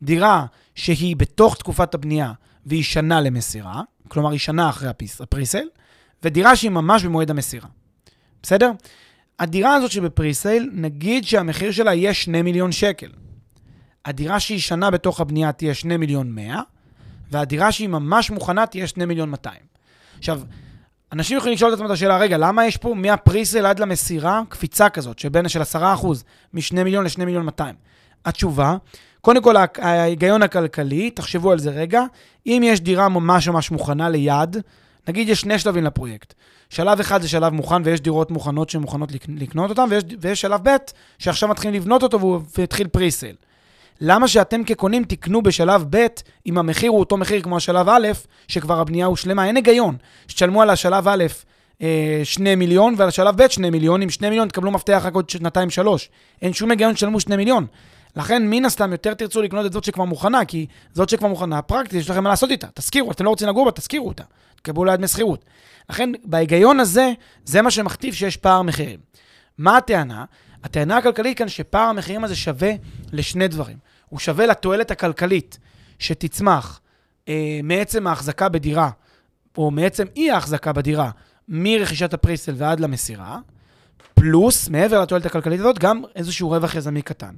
S2: דירה שהיא בתוך תקופת הבנייה והיא שנה למסירה, כלומר היא שנה אחרי הפריסייל, ודירה שהיא ממש במועד המסירה. בסדר? הדירה הזאת שבפריסייל, נגיד שהמחיר שלה יהיה 2 מיליון שקל. הדירה שהיא שנה בתוך הבנייה תהיה 2 מיליון 100, והדירה שהיא ממש מוכנה תהיה 2 מיליון 200. עכשיו, אנשים יכולים לשאול את עצמם את השאלה, רגע, למה יש פה מהפריסל עד למסירה קפיצה כזאת, שבין של 10% מ-2 מיליון ל-2 מיליון 200? התשובה, קודם כל, ההיגיון הכלכלי, תחשבו על זה רגע, אם יש דירה ממש ממש מוכנה ליד, נגיד יש שני שלבים לפרויקט. שלב אחד זה שלב מוכן ויש דירות מוכנות שמוכנות לקנות אותן, ויש, ויש שלב ב' שעכשיו מתחילים לבנות אותו והתחיל פריסל. למה שאתם כקונים תקנו בשלב ב' אם המחיר הוא אותו מחיר כמו השלב א', שכבר הבנייה הושלמה? אין היגיון. שתשלמו על השלב א' 2 אה, מיליון, ועל השלב ב' 2 מיליון, עם 2 מיליון תקבלו מפתח רק עוד שנתיים-שלוש. אין שום היגיון שתשלמו 2 מיליון. לכן, מן הסתם, יותר תרצו לקנות את זאת שכבר מוכנה, כי זאת שכבר מוכנה, פרקטית, יש לכם מה לעשות איתה. תשכירו, אתם לא רוצים לגור בה, תשכירו אותה. תקבלו ליד משכירות. לכן, בהיגיון הזה, זה מה שמכתיב שיש פער מחירים. מה הטענה? הטענה הכלכלית כאן שפער המחירים הזה שווה לשני דברים. הוא שווה לתועלת הכלכלית שתצמח אה, מעצם ההחזקה בדירה, או מעצם אי ההחזקה בדירה, מרכישת הפריסל ועד למסירה, פלוס, מעבר לתועלת הכלכלית הזאת, גם איזשהו רווח יזמי קטן.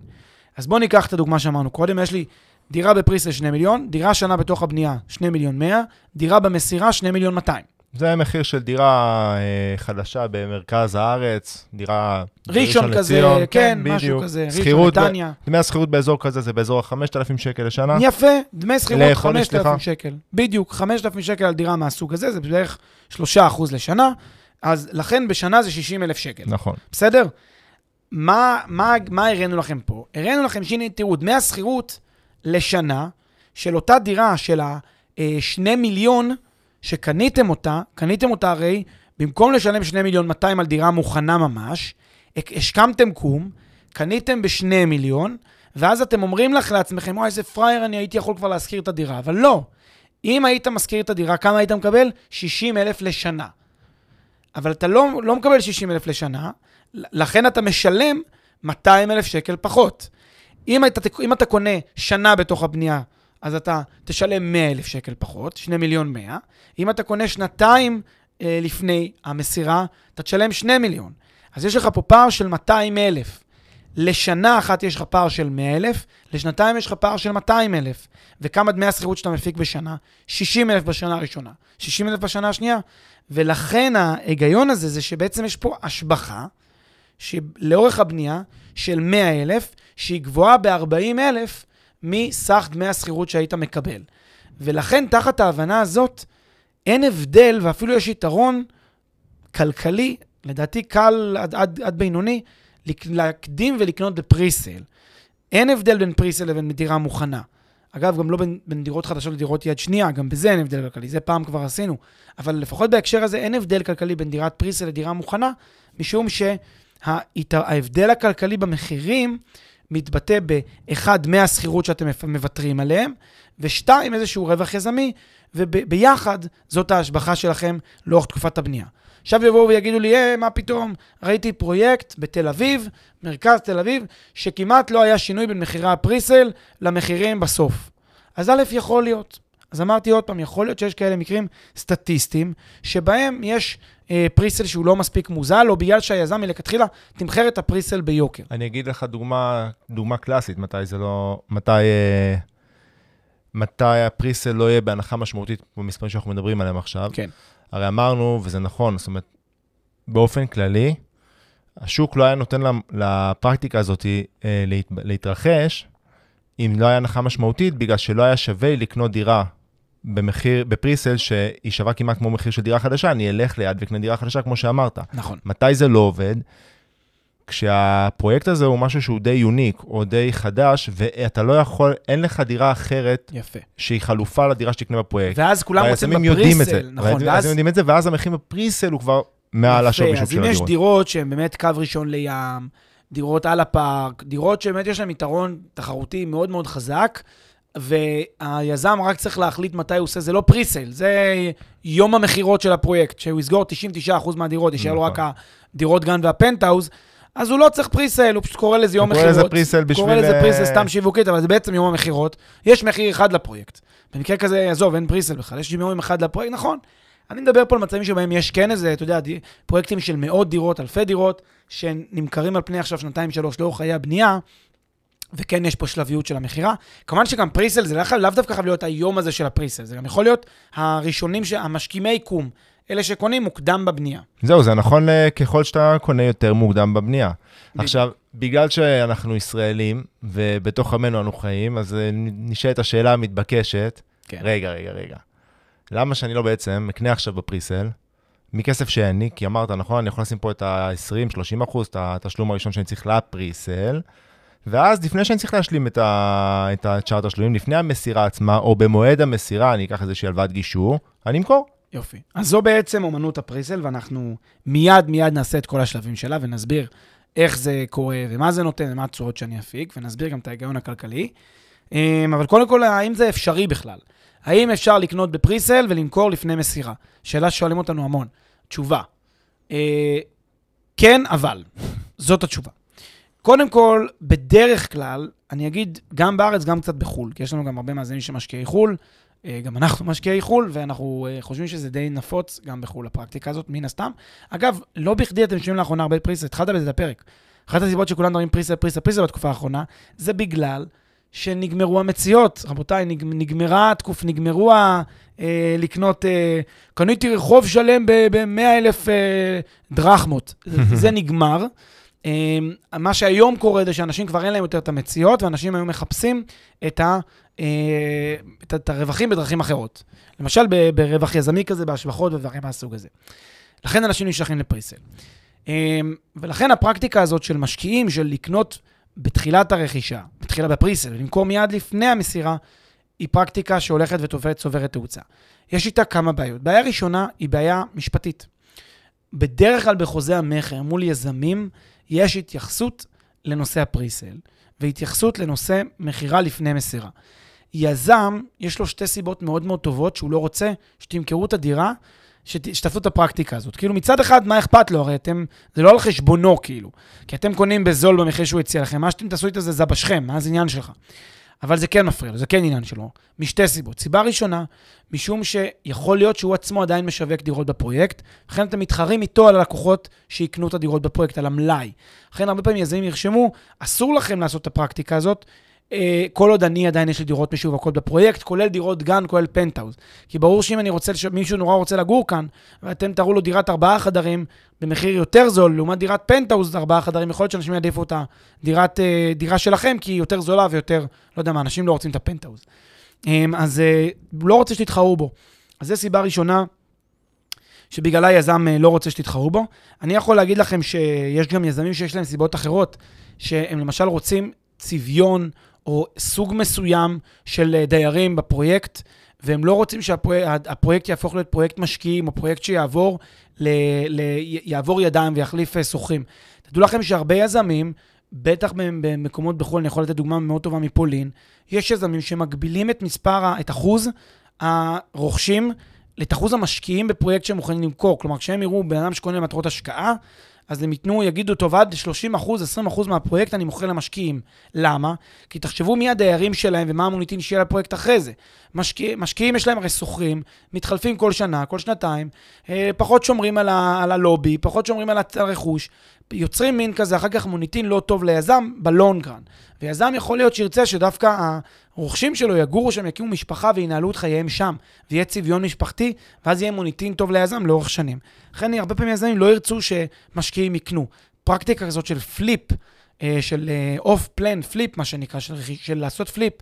S2: אז בואו ניקח את הדוגמה שאמרנו קודם, יש לי דירה בפריסל 2 מיליון, דירה שנה בתוך הבנייה 2 מיליון 100, דירה במסירה 2 מיליון 200.
S1: זה המחיר של דירה אה, חדשה במרכז הארץ, דירה...
S2: ראשון כזה, לציון, כן, כן, משהו כזה, ראשון נתניה.
S1: דמי השכירות באזור כזה זה באזור ה-5,000 שקל לשנה.
S2: יפה, דמי שכירות 5,000 שקל. בדיוק, 5,000 שקל על דירה מהסוג הזה, זה בערך 3% לשנה, אז לכן בשנה זה 60,000 שקל.
S1: נכון.
S2: בסדר? מה, מה, מה הראינו לכם פה? הראינו לכם שהנה, תראו, דמי השכירות לשנה של אותה דירה של ה-2 אה, מיליון, שקניתם אותה, קניתם אותה הרי, במקום לשלם 2 מיליון 200 על דירה מוכנה ממש, השכמתם קום, קניתם ב-2 מיליון, ואז אתם אומרים לך לעצמכם, וואי, איזה פראייר אני הייתי יכול כבר להשכיר את הדירה. אבל לא. אם היית משכיר את הדירה, כמה היית מקבל? 60 אלף לשנה. אבל אתה לא, לא מקבל 60 אלף לשנה, לכן אתה משלם 200 אלף שקל פחות. אם אתה, אם אתה קונה שנה בתוך הבנייה אז אתה תשלם 100 אלף שקל פחות, 2 מיליון 100. אם אתה קונה שנתיים אה, לפני המסירה, אתה תשלם 2 מיליון. אז יש לך פה פער של 200 אלף. לשנה אחת יש לך פער של 100 אלף, לשנתיים יש לך פער של 200 אלף. וכמה דמי השכירות שאתה מפיק בשנה? 60 אלף בשנה הראשונה, 60 אלף בשנה השנייה. ולכן ההיגיון הזה זה שבעצם יש פה השבחה, שלאורך הבנייה של 100 אלף, שהיא גבוהה ב-40 אלף, מסך דמי השכירות שהיית מקבל. ולכן, תחת ההבנה הזאת, אין הבדל, ואפילו יש יתרון כלכלי, לדעתי קל עד, עד, עד בינוני, להקדים ולקנות בפריסל. אין הבדל בין פריסל לבין דירה מוכנה. אגב, גם לא בין, בין דירות חדשות לדירות יד שנייה, גם בזה אין הבדל כלכלי, זה פעם כבר עשינו. אבל לפחות בהקשר הזה אין הבדל כלכלי בין דירת פריסל לדירה מוכנה, משום שההבדל הכלכלי במחירים מתבטא באחד, דמי השכירות שאתם מוותרים עליהם, ושתיים, איזשהו רווח יזמי, וביחד זאת ההשבחה שלכם לאורך תקופת הבנייה. עכשיו יבואו ויגידו לי, אה, מה פתאום, ראיתי פרויקט בתל אביב, מרכז תל אביב, שכמעט לא היה שינוי בין מחירי הפריסל למחירים בסוף. אז א', יכול להיות. אז אמרתי עוד פעם, יכול להיות שיש כאלה מקרים סטטיסטיים, שבהם יש אה, פריסל שהוא לא מספיק מוזל, או בגלל שהיזם מלכתחילה תמחר את הפריסל ביוקר.
S1: אני אגיד לך דוגמה, דוגמה קלאסית, מתי זה לא... מתי... אה, מתי הפריסל לא יהיה בהנחה משמעותית במספרים שאנחנו מדברים עליהם עכשיו.
S2: כן.
S1: הרי אמרנו, וזה נכון, זאת אומרת, באופן כללי, השוק לא היה נותן לפרקטיקה הזאת אה, להת, להתרחש, אם לא היה הנחה משמעותית, בגלל שלא היה שווה לקנות דירה במחיר, בפריסל שהיא שווה כמעט כמו מחיר של דירה חדשה, אני אלך ליד ואקנה דירה חדשה, כמו שאמרת.
S2: נכון.
S1: מתי זה לא עובד? כשהפרויקט הזה הוא משהו שהוא די יוניק או די חדש, ואתה לא יכול, אין לך דירה אחרת,
S2: יפה.
S1: שהיא חלופה לדירה שתקנה בפרויקט.
S2: ואז כולם רוצים בפריסל,
S1: נכון. ואז הם יודעים את זה, ואז המחיר בפריסל הוא כבר מעל השווי של
S2: הדירות. אז אם יש דירות שהן באמת קו ראשון לים, דירות על הפארק, דירות שבאמת יש להן יתרון תחרותי מאוד מאוד חזק, והיזם רק צריך להחליט מתי הוא עושה, זה לא pre-sale, זה יום המכירות של הפרויקט, שהוא יסגור 99% מהדירות, יישאר לו רק
S1: נכון.
S2: הדירות גן והפנטהאוז, אז הוא לא צריך pre-sale, הוא פשוט קורא לזה יום
S1: הוא קורא
S2: מכירות.
S1: לזה pre-sale בשביל...
S2: קורא לזה
S1: אה,
S2: pre-sale סתם שיווקית, אבל זה בעצם יום המכירות. יש מחיר אחד לפרויקט. במקרה כזה, עזוב, אין pre-sale בכלל, יש יום אחד לפרויקט, נכון. אני מדבר פה על מצבים שבהם יש כן איזה, אתה יודע, פרויקטים של מאות דירות, אלפי דירות, שנמכרים על פני עכשיו שנתיים, שלוש, לאורך חיי הבנייה, וכן יש פה שלביות של המכירה. כמובן שגם פריסל, זה לא לאו דווקא חייב להיות היום הזה של הפריסל, זה גם יכול להיות הראשונים, המשכימי קום, אלה שקונים מוקדם בבנייה.
S1: זהו, זה נכון ל- ככל שאתה קונה יותר מוקדם בבנייה. עכשיו, בגלל שאנחנו ישראלים, ובתוך עמנו אנו חיים, אז אה, נשאלת השאלה המתבקשת,
S2: כן.
S1: רגע, רגע, רגע. למה שאני לא בעצם אקנה עכשיו בפריסל, מכסף שאין לי, כי אמרת, נכון, אני יכול לשים פה את ה-20-30 אחוז, את התשלום הראשון שאני צריך לפריסל, ואז לפני שאני צריך להשלים את, ה... את השאר התשלומים, לפני המסירה עצמה, או במועד המסירה, אני אקח איזושהי הלוואת גישור, אני אמכור.
S2: יופי. אז זו בעצם אומנות הפריסל, ואנחנו מיד מיד נעשה את כל השלבים שלה ונסביר איך זה קורה ומה זה נותן ומה התשואות שאני אפיק, ונסביר גם את ההיגיון הכלכלי. אמ, אבל קודם כל, האם זה אפשרי בכלל? האם אפשר לקנות בפריסל ולמכור לפני מסירה? שאלה ששואלים אותנו המון. תשובה, אה, כן, אבל. זאת התשובה. קודם כל, בדרך כלל, אני אגיד גם בארץ, גם קצת בחו"ל, כי יש לנו גם הרבה מאזינים שמשקיעי חו"ל, אה, גם אנחנו משקיעי חו"ל, ואנחנו אה, חושבים שזה די נפוץ גם בחו"ל, הפרקטיקה הזאת, מן הסתם. אגב, לא בכדי אתם שומעים לאחרונה הרבה פריסל, התחלת בזה את הפרק. אחת הסיבות שכולם מדברים פריסל, פריסל, פריסל בתקופה האחרונה, זה בגלל שנגמרו המציאות. רבותיי, נג, נגמרה התקוף, נגמרו ה... אה, לקנות, אה, קניתי רחוב שלם ב-100 אלף אה, דרחמות. זה נגמר. אה, מה שהיום קורה זה שאנשים כבר אין להם יותר את המציאות, ואנשים היום מחפשים את, ה, אה, את, את הרווחים בדרכים אחרות. למשל ברווח יזמי כזה, בהשבחות ודברים מהסוג הזה. לכן אנשים נשלחים לפריסל. אה, ולכן הפרקטיקה הזאת של משקיעים, של לקנות בתחילת הרכישה, בתחילה בפריסל, ולמכור מיד לפני המסירה, היא פרקטיקה שהולכת ותופרת, צוברת תאוצה. יש איתה כמה בעיות. בעיה ראשונה היא בעיה משפטית. בדרך כלל בחוזה המכר מול יזמים, יש התייחסות לנושא הפריסל, והתייחסות לנושא מכירה לפני מסירה. יזם, יש לו שתי סיבות מאוד מאוד טובות שהוא לא רוצה שתמכרו את הדירה, שת, שתעשו את הפרקטיקה הזאת. כאילו מצד אחד, מה אכפת לו? הרי אתם, זה לא על חשבונו כאילו. כי אתם קונים בזול במחיר שהוא הציע לכם, מה שאתם תעשו איתו זה זבשכם, מה זה עניין שלך? אבל זה כן מפריע לו, זה כן עניין שלו, משתי סיבות. סיבה ראשונה, משום שיכול להיות שהוא עצמו עדיין משווק דירות בפרויקט, לכן אתם מתחרים איתו על הלקוחות שיקנו את הדירות בפרויקט, על המלאי. לכן הרבה פעמים יזמים ירשמו, אסור לכם לעשות את הפרקטיקה הזאת, כל עוד אני עדיין יש לי דירות משווקות בפרויקט, כולל דירות גן, כולל פנטהאוז. כי ברור שאם אני רוצה, מישהו נורא רוצה לגור כאן, ואתם תראו לו דירת ארבעה חדרים במחיר יותר זול, לעומת דירת פנטהאוז ארבעה חדרים, יכול להיות שאנשים יעדיפו את הדירת, אה, דירה שלכם, כי היא יותר זולה ויותר, לא יודע מה, אנשים לא רוצים את הפנטהאוז. אה, אז אה, לא רוצה שתתחרו בו. אז זו סיבה ראשונה שבגללה יזם אה, לא רוצה שתתחרו בו. אני יכול להגיד לכם שיש גם יזמים שיש להם סיבות אחרות, שהם למשל רוצים צביון או סוג מסוים של אה, דיירים בפרויקט, והם לא רוצים שהפרויקט יהפוך להיות פרויקט משקיעים, או פרויקט שיעבור ל, ל, יעבור ידיים ויחליף אה, שוכרים. תדעו לכם שהרבה יזמים, בטח במקומות בחו"ל, אני יכול לתת דוגמה מאוד טובה מפולין, יש יזמים שמגבילים את מספר, את אחוז הרוכשים, את אחוז המשקיעים בפרויקט שהם מוכנים למכור. כלומר, כשהם יראו בן אדם שקונה למטרות השקעה, אז הם ייתנו, יגידו, טוב, עד 30 אחוז, 20 אחוז מהפרויקט אני מוכר למשקיעים. למה? כי תחשבו מי הדיירים שלהם ומה המוניטין שיהיה לפרויקט אחרי זה. משקיע, משקיעים יש להם הרי שוכרים, מתחלפים כל שנה, כל שנתיים, אה, פחות שומרים על, ה, על הלובי, פחות שומרים על הרכוש, יוצרים מין כזה, אחר כך מוניטין לא טוב ליזם בלונגרן. ויזם יכול להיות שירצה שדווקא הרוכשים שלו יגורו שם, יקימו משפחה וינהלו את חייהם שם, ויהיה צביון משפחתי, ואז יהיה מוניטין טוב ליזם לאורך שנים. לכן הרבה פעמים יזמים לא ירצו שמשקיעים יקנו. פרקטיקה כזאת של flip, אה, של off plan, flip, מה שנקרא, של, של לעשות flip,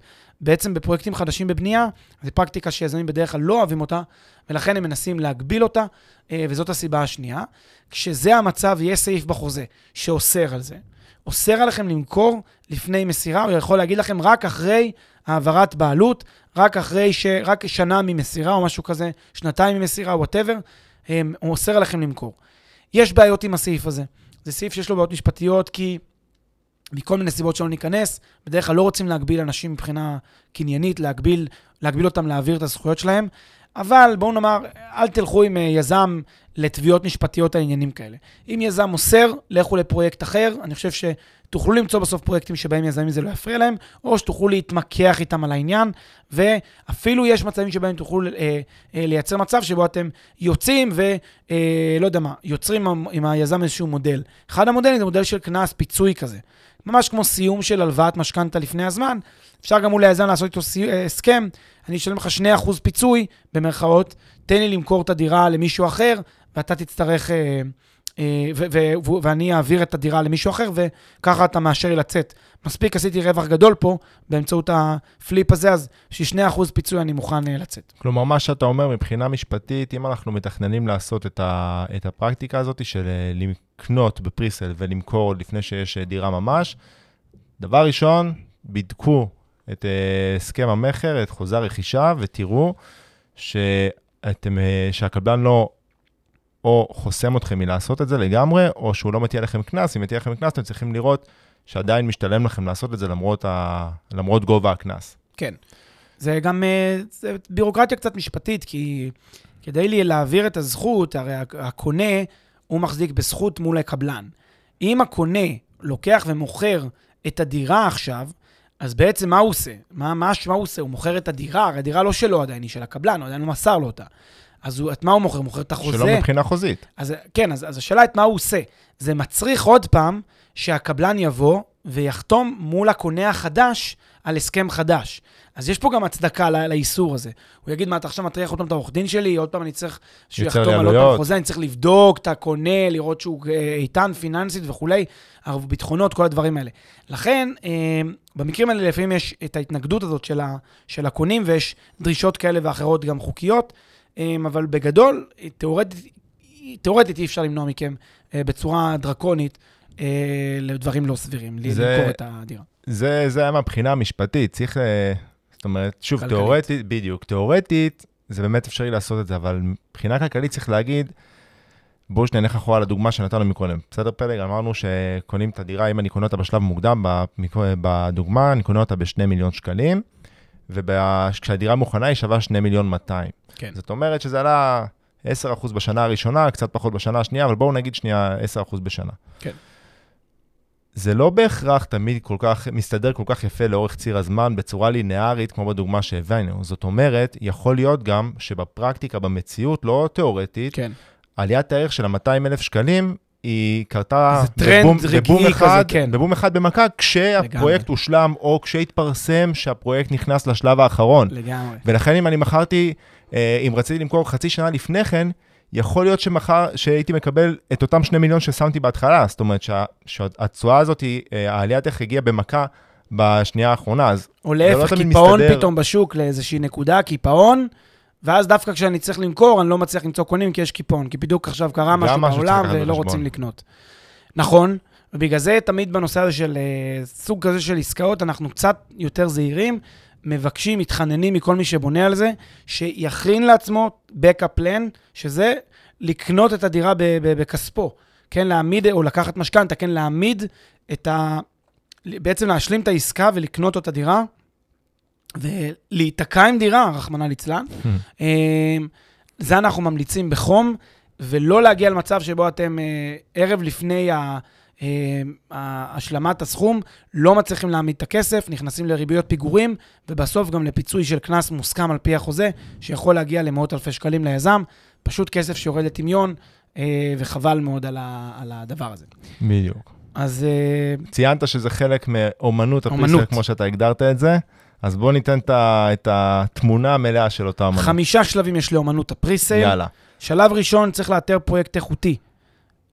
S2: בעצם בפרויקטים חדשים בבנייה, זו פרקטיקה שיזמים בדרך כלל לא אוהבים אותה, ולכן הם מנסים להגביל אותה, אה, וזאת הסיבה השנייה. כשזה המצב, יש סעיף בחוזה שאוסר על זה. אוסר עליכם למכור לפני מסירה, הוא יכול להגיד לכם רק אחרי העברת בעלות, רק אחרי ש... רק שנה ממסירה או משהו כזה, שנתיים ממסירה, whatever, הוא אוסר עליכם למכור. יש בעיות עם הסעיף הזה. זה סעיף שיש לו בעיות משפטיות, כי מכל מיני סיבות שלא ניכנס, בדרך כלל לא רוצים להגביל אנשים מבחינה קניינית, להגביל, להגביל אותם להעביר את הזכויות שלהם, אבל בואו נאמר, אל תלכו עם אה, יזם לתביעות משפטיות על עניינים כאלה. אם יזם אוסר, לכו לפרויקט אחר, אני חושב שתוכלו למצוא בסוף פרויקטים שבהם יזמים זה לא יפריע להם, או שתוכלו להתמקח איתם על העניין, ואפילו יש מצבים שבהם תוכלו אה, אה, לייצר מצב שבו אתם יוצאים ולא אה, יודע מה, יוצרים עם, עם היזם איזשהו מודל. אחד המודלים זה מודל של קנס, פיצוי כזה. ממש כמו סיום של הלוואת משכנתה לפני הזמן, אפשר גם מול היזם לעשות איתו אה, הסכם, אני אשלם לך 2% פיצוי, במרכאות, תן לי למכור את הדירה למישהו אחר, ואתה תצטרך, אה, אה, ואני אעביר את הדירה למישהו אחר, וככה אתה מאשר לי לצאת. מספיק עשיתי רווח גדול פה באמצעות הפליפ הזה, אז בשביל 2% פיצוי אני מוכן לצאת.
S1: כלומר, מה שאתה אומר מבחינה משפטית, אם אנחנו מתכננים לעשות את, הפרקטיקה הזאת של לקנות בפריסל ולמכור לפני שיש דירה ממש, דבר ראשון, בדקו את uh, הסכם המכר, את חוזה הרכישה, ותראו שאתם, uh, שהקבלן לא או חוסם אתכם מלעשות את זה לגמרי, או שהוא לא מטיע לכם קנס. אם מטיע לכם קנס, אתם צריכים לראות שעדיין משתלם לכם לעשות את זה למרות, ה... למרות גובה הקנס.
S2: כן. זה גם אה, זה בירוקרטיה קצת משפטית, כי כדי להעביר את הזכות, הרי הקונה, הוא מחזיק בזכות מול הקבלן. אם הקונה לוקח ומוכר את הדירה עכשיו, אז בעצם מה הוא עושה? מה, מה, מה הוא עושה? הוא מוכר את הדירה, הרי הדירה לא שלו עדיין, היא של הקבלן, הוא עדיין לא מסר לו אותה. אז הוא, את מה הוא מוכר? הוא מוכר את החוזה.
S1: שלא מבחינה חוזית.
S2: אז כן, אז, אז השאלה את מה הוא עושה. זה מצריך עוד פעם שהקבלן יבוא ויחתום מול הקונה החדש על הסכם חדש. אז יש פה גם הצדקה לאיסור הזה. הוא יגיד, מה, אתה עכשיו מטריח עוד פעם את העורך דין שלי, עוד פעם אני צריך שהוא יחתום על עוד פעם חוזה, אני צריך לבדוק את הקונה, לראות שהוא אה, איתן פיננסית וכולי, ביטחונות, כל הדברים האלה. לכן, אה, במקרים האלה לפעמים יש את ההתנגדות הזאת של, ה, של הקונים, ויש דרישות כאלה ואחרות גם חוקיות, אה, אבל בגדול, תיאורטית, תיאורטית אי אפשר למנוע מכם בצורה דרקונית לדברים לא סבירים, זה... למכור את הדירה.
S1: זה, זה היה מהבחינה המשפטית, צריך, זאת אומרת, שוב, כלכלית. תיאורטית, בדיוק, תיאורטית, זה באמת אפשרי לעשות את זה, אבל מבחינה כלכלית צריך להגיד, בואו שניה נלך אחורה לדוגמה שנתנו מקודם. בסדר, פלג? אמרנו שקונים את הדירה, אם אני קונה אותה בשלב מוקדם, בדוגמה, אני קונה אותה ב-2 מיליון שקלים, וכשהדירה מוכנה היא שווה 2 מיליון 200. כן. זאת אומרת שזה עלה 10% בשנה הראשונה, קצת פחות בשנה השנייה, אבל בואו נגיד שנייה 10% בשנה.
S2: כן.
S1: זה לא בהכרח תמיד כל כך, מסתדר כל כך יפה לאורך ציר הזמן בצורה לינארית, כמו בדוגמה שהבאנו. זאת אומרת, יכול להיות גם שבפרקטיקה, במציאות, לא תיאורטית, כן. עליית הערך של ה-200,000 שקלים, היא קרתה
S2: בבום, בבום, אחד, כזה, כן.
S1: בבום אחד במכה, כשהפרויקט הושלם, או כשהתפרסם שהפרויקט נכנס לשלב האחרון.
S2: לגמרי.
S1: ולכן אם אני מכרתי, אה, אם רציתי למכור חצי שנה לפני כן, יכול להיות שמחר, שהייתי מקבל את אותם שני מיליון ששמתי בהתחלה, זאת אומרת שהתשואה הזאת, אה, העליית ערך הגיעה במכה בשנייה האחרונה, אז
S2: או להפך, לא קיפאון מסתדר. פתאום בשוק לאיזושהי נקודה, קיפאון, ואז דווקא כשאני צריך למכור, אני לא מצליח למצוא קונים כי יש קיפאון, כי בדיוק עכשיו קרה משהו בעולם ולא רוצים לקנות. נכון, ובגלל זה תמיד בנושא הזה של uh, סוג כזה של עסקאות, אנחנו קצת יותר זהירים, מבקשים, מתחננים מכל מי שבונה על זה, שיכרין לעצמו backup plan, שזה לקנות את הדירה בכספו. כן, להעמיד, או לקחת משכנתה, כן, להעמיד את ה... בעצם להשלים את העסקה ולקנות את הדירה, ולהיתקע עם דירה, רחמנא ליצלן. Hmm. אמ, זה אנחנו ממליצים בחום, ולא להגיע למצב שבו אתם אה, ערב לפני ה... אה, השלמת הסכום, לא מצליחים להעמיד את הכסף, נכנסים לריביות פיגורים, ובסוף גם לפיצוי של קנס מוסכם על פי החוזה, שיכול להגיע למאות אלפי שקלים ליזם. פשוט כסף שיורד לטמיון, אה, וחבל מאוד על, ה, על הדבר הזה.
S1: בדיוק.
S2: אז...
S1: אה, ציינת שזה חלק מאומנות הפריסל, כמו שאתה הגדרת את זה. אז בואו ניתן את התמונה המלאה של אותה אמנות.
S2: חמישה שלבים יש לאומנות ה presale. יאללה. שלב ראשון, צריך לאתר פרויקט איכותי.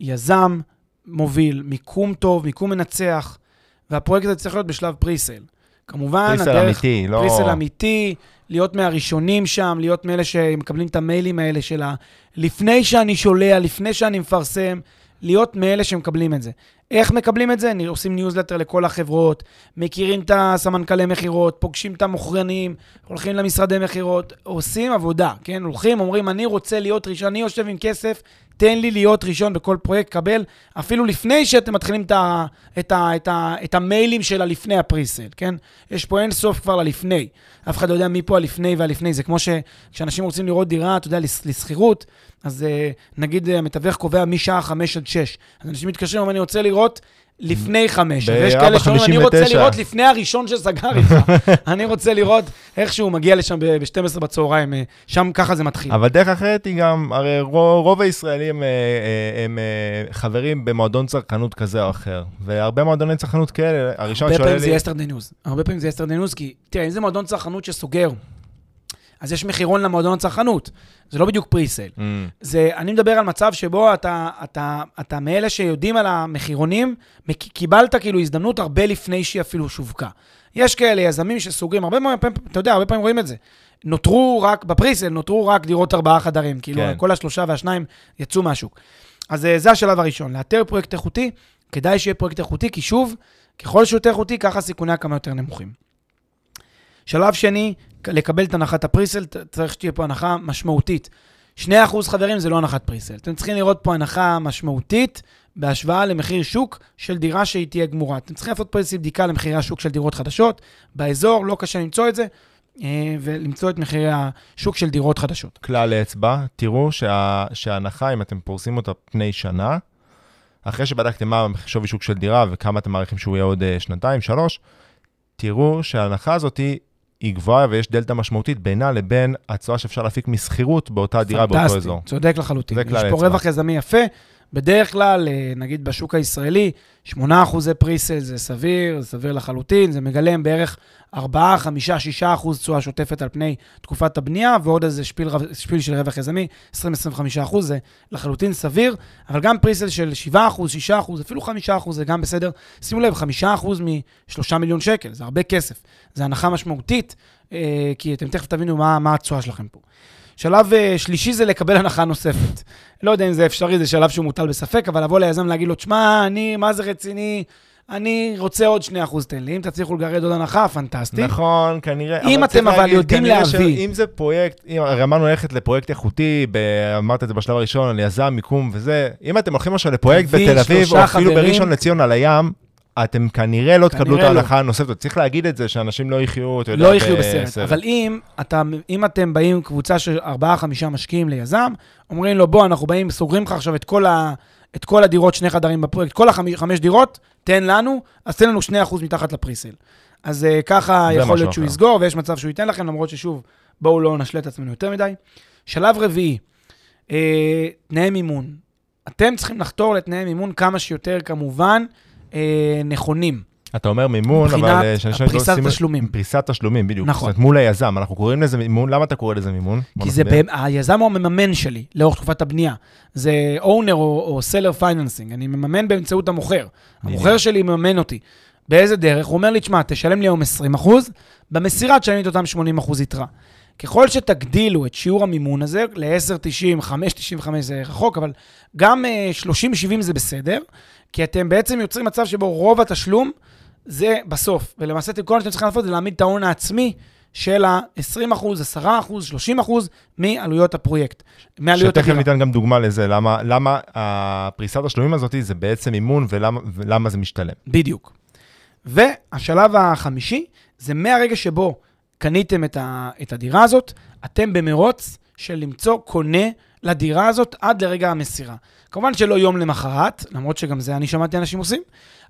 S2: יזם, מוביל, מיקום טוב, מיקום מנצח, והפרויקט הזה צריך להיות בשלב presale. כמובן,
S1: presale הדרך... אמיתי, לא...
S2: presale אמיתי, להיות מהראשונים שם, להיות מאלה שמקבלים את המיילים האלה של ה... לפני שאני שולח, לפני שאני מפרסם, להיות מאלה שמקבלים את זה. איך מקבלים את זה? עושים ניוזלטר לכל החברות, מכירים את הסמנכ"לי מכירות, פוגשים את המוכרנים, הולכים למשרדי מכירות, עושים עבודה, כן? הולכים, אומרים, אני רוצה להיות ראשון, אני יושב עם כסף, תן לי להיות ראשון בכל פרויקט, קבל, אפילו לפני שאתם מתחילים את, ה, את, ה, את, ה, את המיילים של הלפני ה presale, כן? יש פה אין סוף כבר ללפני. אף אחד לא יודע מי פה הלפני והלפני. זה כמו שכשאנשים רוצים לראות דירה, אתה יודע, לשכירות, אז אה, נגיד אה, המתווך קובע משעה 5 עד 6. אז אנשים מתקשרים, אומרים, אני רוצה לראות לפני חמש. ויש כאלה שאומרים, אני רוצה לראות לפני הראשון שסגר איתך. אני רוצה לראות איך שהוא מגיע לשם ב-12 בצהריים, אה, שם ככה זה מתחיל.
S1: אבל דרך אחרת היא גם, הרי רוב הישראלים הם חברים במועדון צרכנות כזה או אחר, והרבה מועדוני צרכנות כאלה, הראשון
S2: שואל לי... הרבה פעמים זה יסטרדי ניוז. הרבה פעמים זה yesterday news, כי תראה, אם זה מועדון צרכנות שסוגר, אז יש מחירון למועדון הצרכנות. זה לא בדיוק פריסייל. Mm. זה, אני מדבר על מצב שבו אתה, אתה, אתה מאלה שיודעים על המחירונים, קיבלת כאילו הזדמנות הרבה לפני שהיא אפילו שווקה. יש כאלה יזמים שסוגרים, הרבה פעמים, אתה יודע, הרבה פעמים רואים את זה. נותרו רק, בפריסל נותרו רק דירות ארבעה חדרים. כאילו, כן. כל השלושה והשניים יצאו מהשוק. אז אה, זה השלב הראשון, לאתר פרויקט איכותי, כדאי שיהיה פרויקט איכותי, כי שוב, ככל שהוא יותר איכותי, ככה סיכוני הקמה יותר נמוכים. שלב שני, לקבל את הנחת הפריסל, צריך שתהיה פה הנחה משמעותית. 2% חברים זה לא הנחת פריסל. אתם צריכים לראות פה הנחה משמעותית בהשוואה למחיר שוק של דירה שהיא תהיה גמורה. אתם צריכים לעשות פה איזושהי בדיקה למחירי השוק של דירות חדשות. באזור לא קשה למצוא את זה, אה, ולמצוא את מחירי השוק של דירות חדשות.
S1: כלל אצבע, תראו שה, שההנחה, אם אתם פורסים אותה פני שנה, אחרי שבדקתם מה שווי שוק של דירה וכמה אתם מעריכים שהוא יהיה עוד אה, שנתיים, שלוש, תראו שההנחה הזאת היא גבוהה ויש דלתא משמעותית בינה לבין התשואה שאפשר להפיק משכירות באותה דירה באותו אזור.
S2: פנטסטי, צודק לחלוטין. יש פה רווח יזמי יפה. בדרך כלל, אה, נגיד בשוק הישראלי, 8 אחוזי פריסל זה סביר, זה סביר לחלוטין, זה מגלם בערך 4, 5, 6 אחוז תשואה שוטפת על פני תקופת הבנייה, ועוד איזה שפיל, שפיל של רווח יזמי, 20-25 אחוז, זה לחלוטין סביר, אבל גם פריסל של 7 אחוז, 6 אחוז, אפילו 5 אחוז, זה גם בסדר. שימו לב, 5 אחוז מ-3 מיליון שקל, זה הרבה כסף. זה הנחה משמעותית, אה, כי אתם תכף תבינו מה, מה התשואה שלכם פה. שלב uh, שלישי זה לקבל הנחה נוספת. לא יודע אם זה אפשרי, זה שלב שהוא מוטל בספק, אבל לבוא ליזם להגיד לו, תשמע, אני, מה זה רציני? אני רוצה עוד 2% תן לי. אם תצליחו לגרד עוד הנחה, פנטסטי.
S1: נכון, כנראה.
S2: אם אתם אבל להגיד, יודעים להביא...
S1: אם זה פרויקט, אם, הרי אמרנו ללכת לפרויקט איכותי, ב, אמרת את זה בשלב הראשון, על יזם, מיקום וזה, אם אתם הולכים עכשיו לפרויקט בתל אביב, או אפילו בראשון לציון על הים, אתם כנראה לא תקבלו את לא. ההנחה הנוספת. צריך להגיד את זה, שאנשים לא יחיו, אתה יודע,
S2: לא יחיו בסרט. אבל אם, אתה, אם אתם באים קבוצה של 4-5 משקיעים ליזם, אומרים לו, בוא, אנחנו באים, סוגרים לך עכשיו את כל, ה, את כל הדירות, שני חדרים בפרויקט, כל החמש דירות, תן לנו, אז תן לנו 2% מתחת לפריסל. אז uh, ככה יכול להיות שהוא יסגור, ויש מצב שהוא ייתן לכם, למרות ששוב, בואו לא נשלה את עצמנו יותר מדי. שלב רביעי, uh, תנאי מימון. אתם צריכים לחתור לתנאי מימון כמה שיותר, כמובן, אה, נכונים.
S1: אתה אומר מימון, אבל...
S2: מבחינת פריסת תשלומים.
S1: פריסת תשלומים, בדיוק. נכון. זאת אומרת, מול היזם, אנחנו קוראים לזה מימון, למה אתה קורא לזה מימון?
S2: כי זה, ב... היזם הוא המממן שלי לאורך תקופת הבנייה. זה owner או, seller financing, אני מממן באמצעות המוכר. המוכר שלי מממן אותי. באיזה דרך? הוא אומר לי, תשמע, תשלם לי היום 20 אחוז, במסירה תשלם לי את אותם 80 אחוז יתרה. ככל שתגדילו את שיעור המימון הזה ל-10.90, 5.95 זה רחוק, אבל גם 30.70 אה, זה בסדר, כי אתם בעצם יוצרים מצב שבו רוב התשלום זה בסוף. ולמעשה כל מה שאתם צריכים לעשות זה להעמיד את ההון העצמי של ה-20 אחוז, 10 אחוז, 30 אחוז מעלויות הפרויקט,
S1: מעלויות שתכף ניתן גם דוגמה לזה, למה, למה הפריסת השלומים הזאת זה בעצם אימון ולמה, ולמה זה משתלם.
S2: בדיוק. והשלב החמישי זה מהרגע שבו קניתם את, ה, את הדירה הזאת, אתם במרוץ של למצוא קונה לדירה הזאת עד לרגע המסירה. כמובן שלא יום למחרת, למרות שגם זה אני שמעתי אנשים עושים,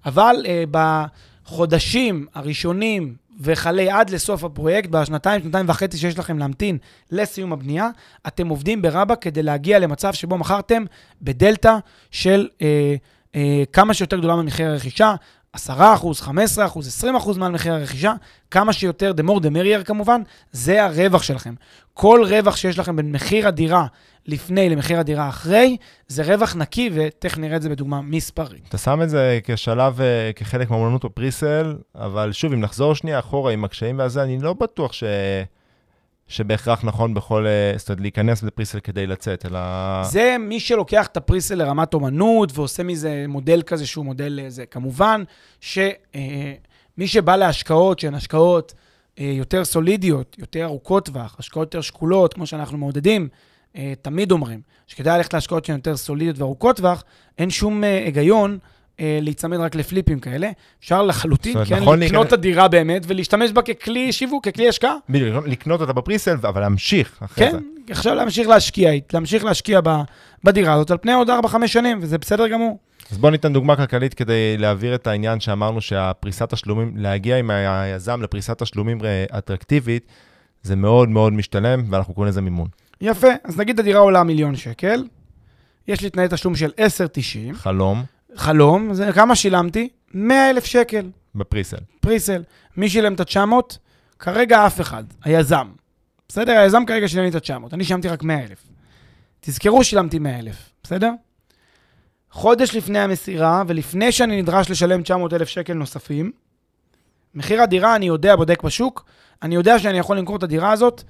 S2: אבל אה, בחודשים הראשונים וכלה עד לסוף הפרויקט, בשנתיים, שנתיים וחצי שיש לכם להמתין לסיום הבנייה, אתם עובדים ברבה כדי להגיע למצב שבו מכרתם בדלתא של אה, אה, כמה שיותר גדולה ממחיר הרכישה. 10 אחוז, 15 אחוז, 20 אחוז מעל מחיר הרכישה, כמה שיותר, the more the merrier כמובן, זה הרווח שלכם. כל רווח שיש לכם בין מחיר הדירה לפני למחיר הדירה אחרי, זה רווח נקי, ותכף נראה את זה בדוגמה מספרית.
S1: אתה שם את זה כשלב, אה, כחלק מהאומנות בפריסל, אבל שוב, אם נחזור שנייה אחורה עם הקשיים והזה, אני לא בטוח ש... שבהכרח נכון בכל, אה, זאת אומרת, להיכנס לפריסל כדי לצאת, אלא...
S2: זה מי שלוקח את הפריסל לרמת אומנות ועושה מזה מודל כזה שהוא מודל זה. כמובן שמי שבא להשקעות שהן השקעות אה, יותר סולידיות, יותר ארוכות טווח, השקעות יותר שקולות, כמו שאנחנו מעודדים, אה, תמיד אומרים, שכדאי ללכת להשקעות שהן יותר סולידיות וארוכות טווח, אין שום היגיון להיצמד רק לפליפים כאלה. אפשר לחלוטין, כן,
S1: נכון
S2: לקנות
S1: להיכנס-
S2: את הדירה באמת ולהשתמש בה ככלי שיווק, ככלי השקעה.
S1: בדיוק, לקנות אותה בפריסל, אבל להמשיך אחרי זה.
S2: כן, עכשיו להמשיך להשקיע, להמשיך להשקיע ב- בדירה הזאת על פני עוד 4-5 שנים, וזה בסדר גמור.
S1: אז בוא ניתן דוגמה כלכלית כדי להעביר את העניין שאמרנו שהפריסת תשלומים, להגיע עם היזם לפריסת תשלומים אה, אטרקטיבית, זה מאוד מאוד משתלם, ואנחנו קוראים לזה מימון.
S2: יפה, אז נגיד הדירה עולה מיליון שקל, יש לי תנאי תשלום של 10.90,
S1: חלום
S2: חלום, זה כמה שילמתי? 100 אלף שקל,
S1: בפריסל.
S2: פריסל. מי שילם את ה-900? כרגע אף אחד, היזם. בסדר? היזם כרגע שילם לי את ה-900, אני שילמתי רק 100 אלף. תזכרו שילמתי 100 אלף, בסדר? חודש לפני המסירה, ולפני שאני נדרש לשלם 900 אלף שקל נוספים, מחיר הדירה, אני יודע, בודק בשוק, אני יודע שאני יכול למכור את הדירה הזאת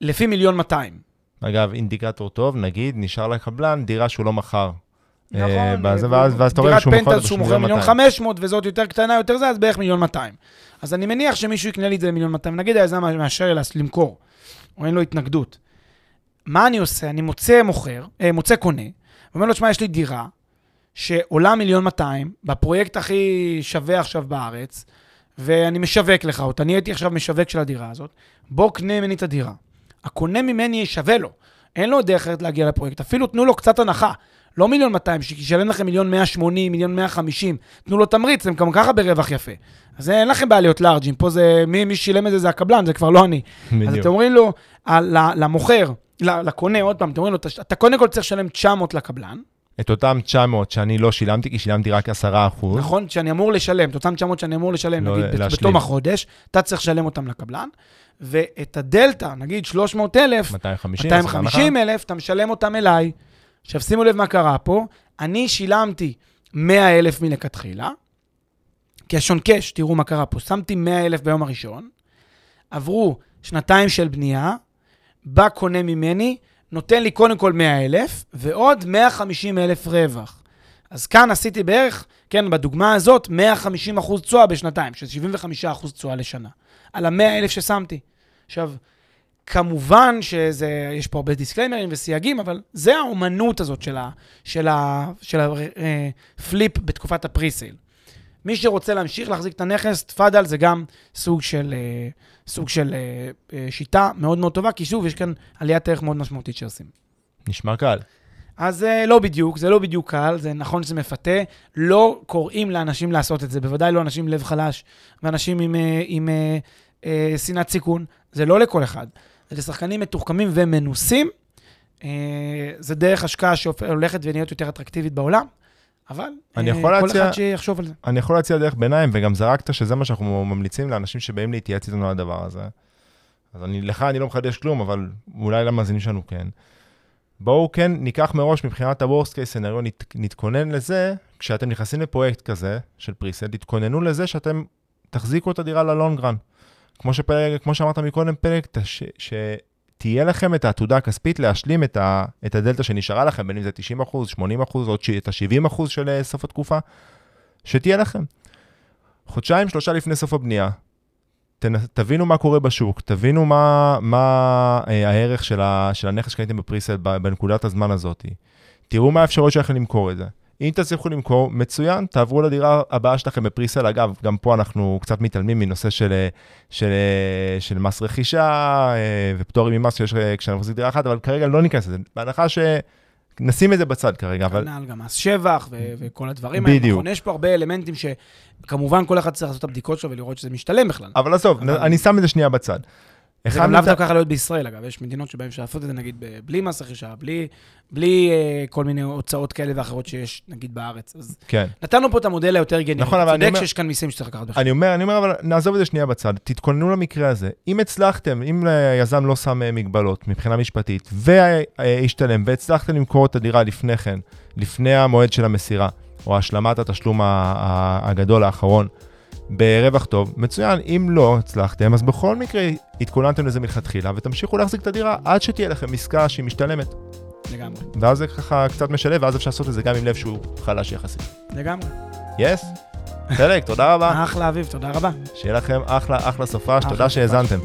S2: לפי מיליון 200.
S1: אגב, אינדיקטור טוב, נגיד, נשאר לקבלן דירה שהוא לא מכר.
S2: נכון,
S1: אה, ואז-
S2: אה,
S1: ואז אתה רואה שהוא מכר
S2: פנטהאוז שהוא מוכר מיליון
S1: 200.
S2: 500 וזאת יותר קטנה, יותר זה, אז בערך מיליון 200. אז אני מניח שמישהו יקנה לי את זה במיליון 200. נגיד היזם מאשר לי למכור, או אין לו התנגדות. מה אני עושה? אני מוצא מוכר, אה, מוצא קונה, ואומר לו, תשמע, יש לי דירה שעולה מיליון 200, בפרויקט הכי שווה עכשיו בארץ, ואני משווק לך אותה, אני הייתי עכשיו משווק של הדירה הזאת, בוא קנה ממני את הדירה. הקונה ממני שווה לו, אין לו דרך אחרת להגיע לפרויקט, אפילו תנו לו קצת הנחה. לא מיליון 200, שישלם לכם מיליון 180, מיליון 150, תנו לו תמריץ, הם גם ככה ברווח יפה. אז אין לכם בעיה להיות לארג'ים, פה זה, מי, מי שילם את זה זה הקבלן, זה כבר לא אני. אז
S1: בדיוק.
S2: אתם אומרים לו, ה- ל- למוכר, לקונה, עוד פעם, אתם אומרים לו, "אתה- אתה קודם כל צריך לשלם 900 לקבלן,
S1: את אותם 900 שאני לא שילמתי, כי שילמתי רק 10 אחוז.
S2: נכון? שאני אמור לשלם, את אותם 900 שאני אמור לשלם,
S1: לא,
S2: נגיד,
S1: להשלים.
S2: בתום החודש, אתה צריך לשלם אותם לקבלן, ואת הדלתא, נגיד 300 אלף,
S1: 250.
S2: 250 אלף, אתה משלם אותם אליי. עכשיו, שימו לב מה קרה פה. אני שילמתי 100 אלף מלכתחילה, קאש און קאש, תראו מה קרה פה. שמתי 100 אלף ביום הראשון, עברו שנתיים של בנייה, בא קונה ממני, נותן לי קודם כל 100 אלף, ועוד 150 אלף רווח. אז כאן עשיתי בערך, כן, בדוגמה הזאת, 150 אחוז תשואה בשנתיים, שזה 75 אחוז תשואה לשנה, על ה-100 אלף ששמתי. עכשיו, כמובן שיש פה הרבה דיסקליימרים וסייגים, אבל זה האומנות הזאת של ה- של ה- של הפליפ בתקופת הפריסייל. מי שרוצה להמשיך להחזיק את הנכס, תפאדל, זה גם סוג של, אה, סוג של אה, אה, שיטה מאוד מאוד טובה, כי שוב, יש כאן עליית ערך מאוד משמעותית שעושים.
S1: נשמע קל.
S2: אז אה, לא בדיוק, זה לא בדיוק קל, זה נכון שזה מפתה. לא קוראים לאנשים לעשות את זה, בוודאי לא אנשים עם לב חלש ואנשים עם, אה, עם אה, שנאת סיכון. זה לא לכל אחד. זה לשחקנים מתוחכמים ומנוסים. אה, זה דרך השקעה שהולכת ונהיות יותר אטרקטיבית בעולם, אבל
S1: אני
S2: אה,
S1: יכול
S2: כל
S1: להציע-
S2: אחד שיחשוב על זה.
S1: אני יכול להציע דרך ביניים, וגם זרקת שזה מה שאנחנו ממליצים לאנשים שבאים להתייעץ איתנו על הדבר הזה. אז אני, לך אני לא מחדש כלום, אבל אולי למאזינים שלנו כן. בואו כן ניקח מראש מבחינת ה-Worst case scenario, נת, נתכונן לזה, כשאתם נכנסים לפרויקט כזה של פריסל, תתכוננו לזה שאתם תחזיקו את הדירה ללונג רן. כמו, שפלג, כמו שאמרת מקודם, פלג, ש, שתהיה לכם את העתודה הכספית להשלים את, ה, את הדלתא שנשארה לכם, בין אם זה 90 אחוז, 80 אחוז, או את ה-70 אחוז של אה, סוף התקופה, שתהיה לכם. חודשיים, שלושה לפני סוף הבנייה, תנ... תבינו מה קורה בשוק, תבינו מה, מה אה, הערך של, ה... של הנכס שקניתם בפריסל בנקודת הזמן הזאת. תראו מה האפשרויות שלכם למכור את זה. אם תצליחו למכור, מצוין, תעברו לדירה הבאה שלכם בפריסל. אגב, גם פה אנחנו קצת מתעלמים מנושא של, של, של מס רכישה אה, ופטורים ממס שיש כשאנחנו מחזיק דירה אחת, אבל כרגע לא ניכנס לזה. בהנחה ש... נשים את זה בצד כרגע, אבל
S2: כנ"ל גם מס שבח ו- וכל הדברים האלה.
S1: בדיוק.
S2: נכון, יש פה הרבה אלמנטים שכמובן כל אחד צריך לעשות את הבדיקות שלו ולראות שזה משתלם בכלל.
S1: אבל עזוב,
S2: אבל-
S1: אני שם את זה שנייה בצד.
S2: זה גם לאו דווקא להיות בישראל, אגב, יש מדינות שבהן אפשר לעשות את זה, נגיד, בלי מס רכישה, בלי, בלי אה, כל מיני הוצאות כאלה ואחרות שיש, נגיד, בארץ. אז
S1: כן.
S2: נתנו פה את המודל היותר גנרי.
S1: נכון, אבל אני
S2: צודק
S1: אומר-
S2: שיש כאן מיסים שצריך לקחת בחשבון.
S1: אני אומר, אני אומר, אבל נעזוב את זה שנייה בצד. תתכוננו למקרה הזה. אם הצלחתם, אם היזם לא שם אה, מגבלות מבחינה משפטית, והשתלם, והצלחתם למכור את הדירה לפני כן, לפני המועד של המסירה, או השלמת התשלום הגדול האחרון, ברווח טוב, מצוין. אם לא הצלחתם, אז בכל מקרה התכוננתם לזה מלכתחילה, ותמשיכו להחזיק את הדירה עד שתהיה לכם עסקה שהיא משתלמת.
S2: לגמרי.
S1: ואז זה ככה קצת משלב, ואז אפשר לעשות את זה גם עם לב שהוא חלש יחסית.
S2: לגמרי.
S1: יס? חלק, תודה רבה.
S2: אחלה אביב, תודה רבה.
S1: שיהיה לכם אחלה אחלה סופש, תודה. שהאזנתם.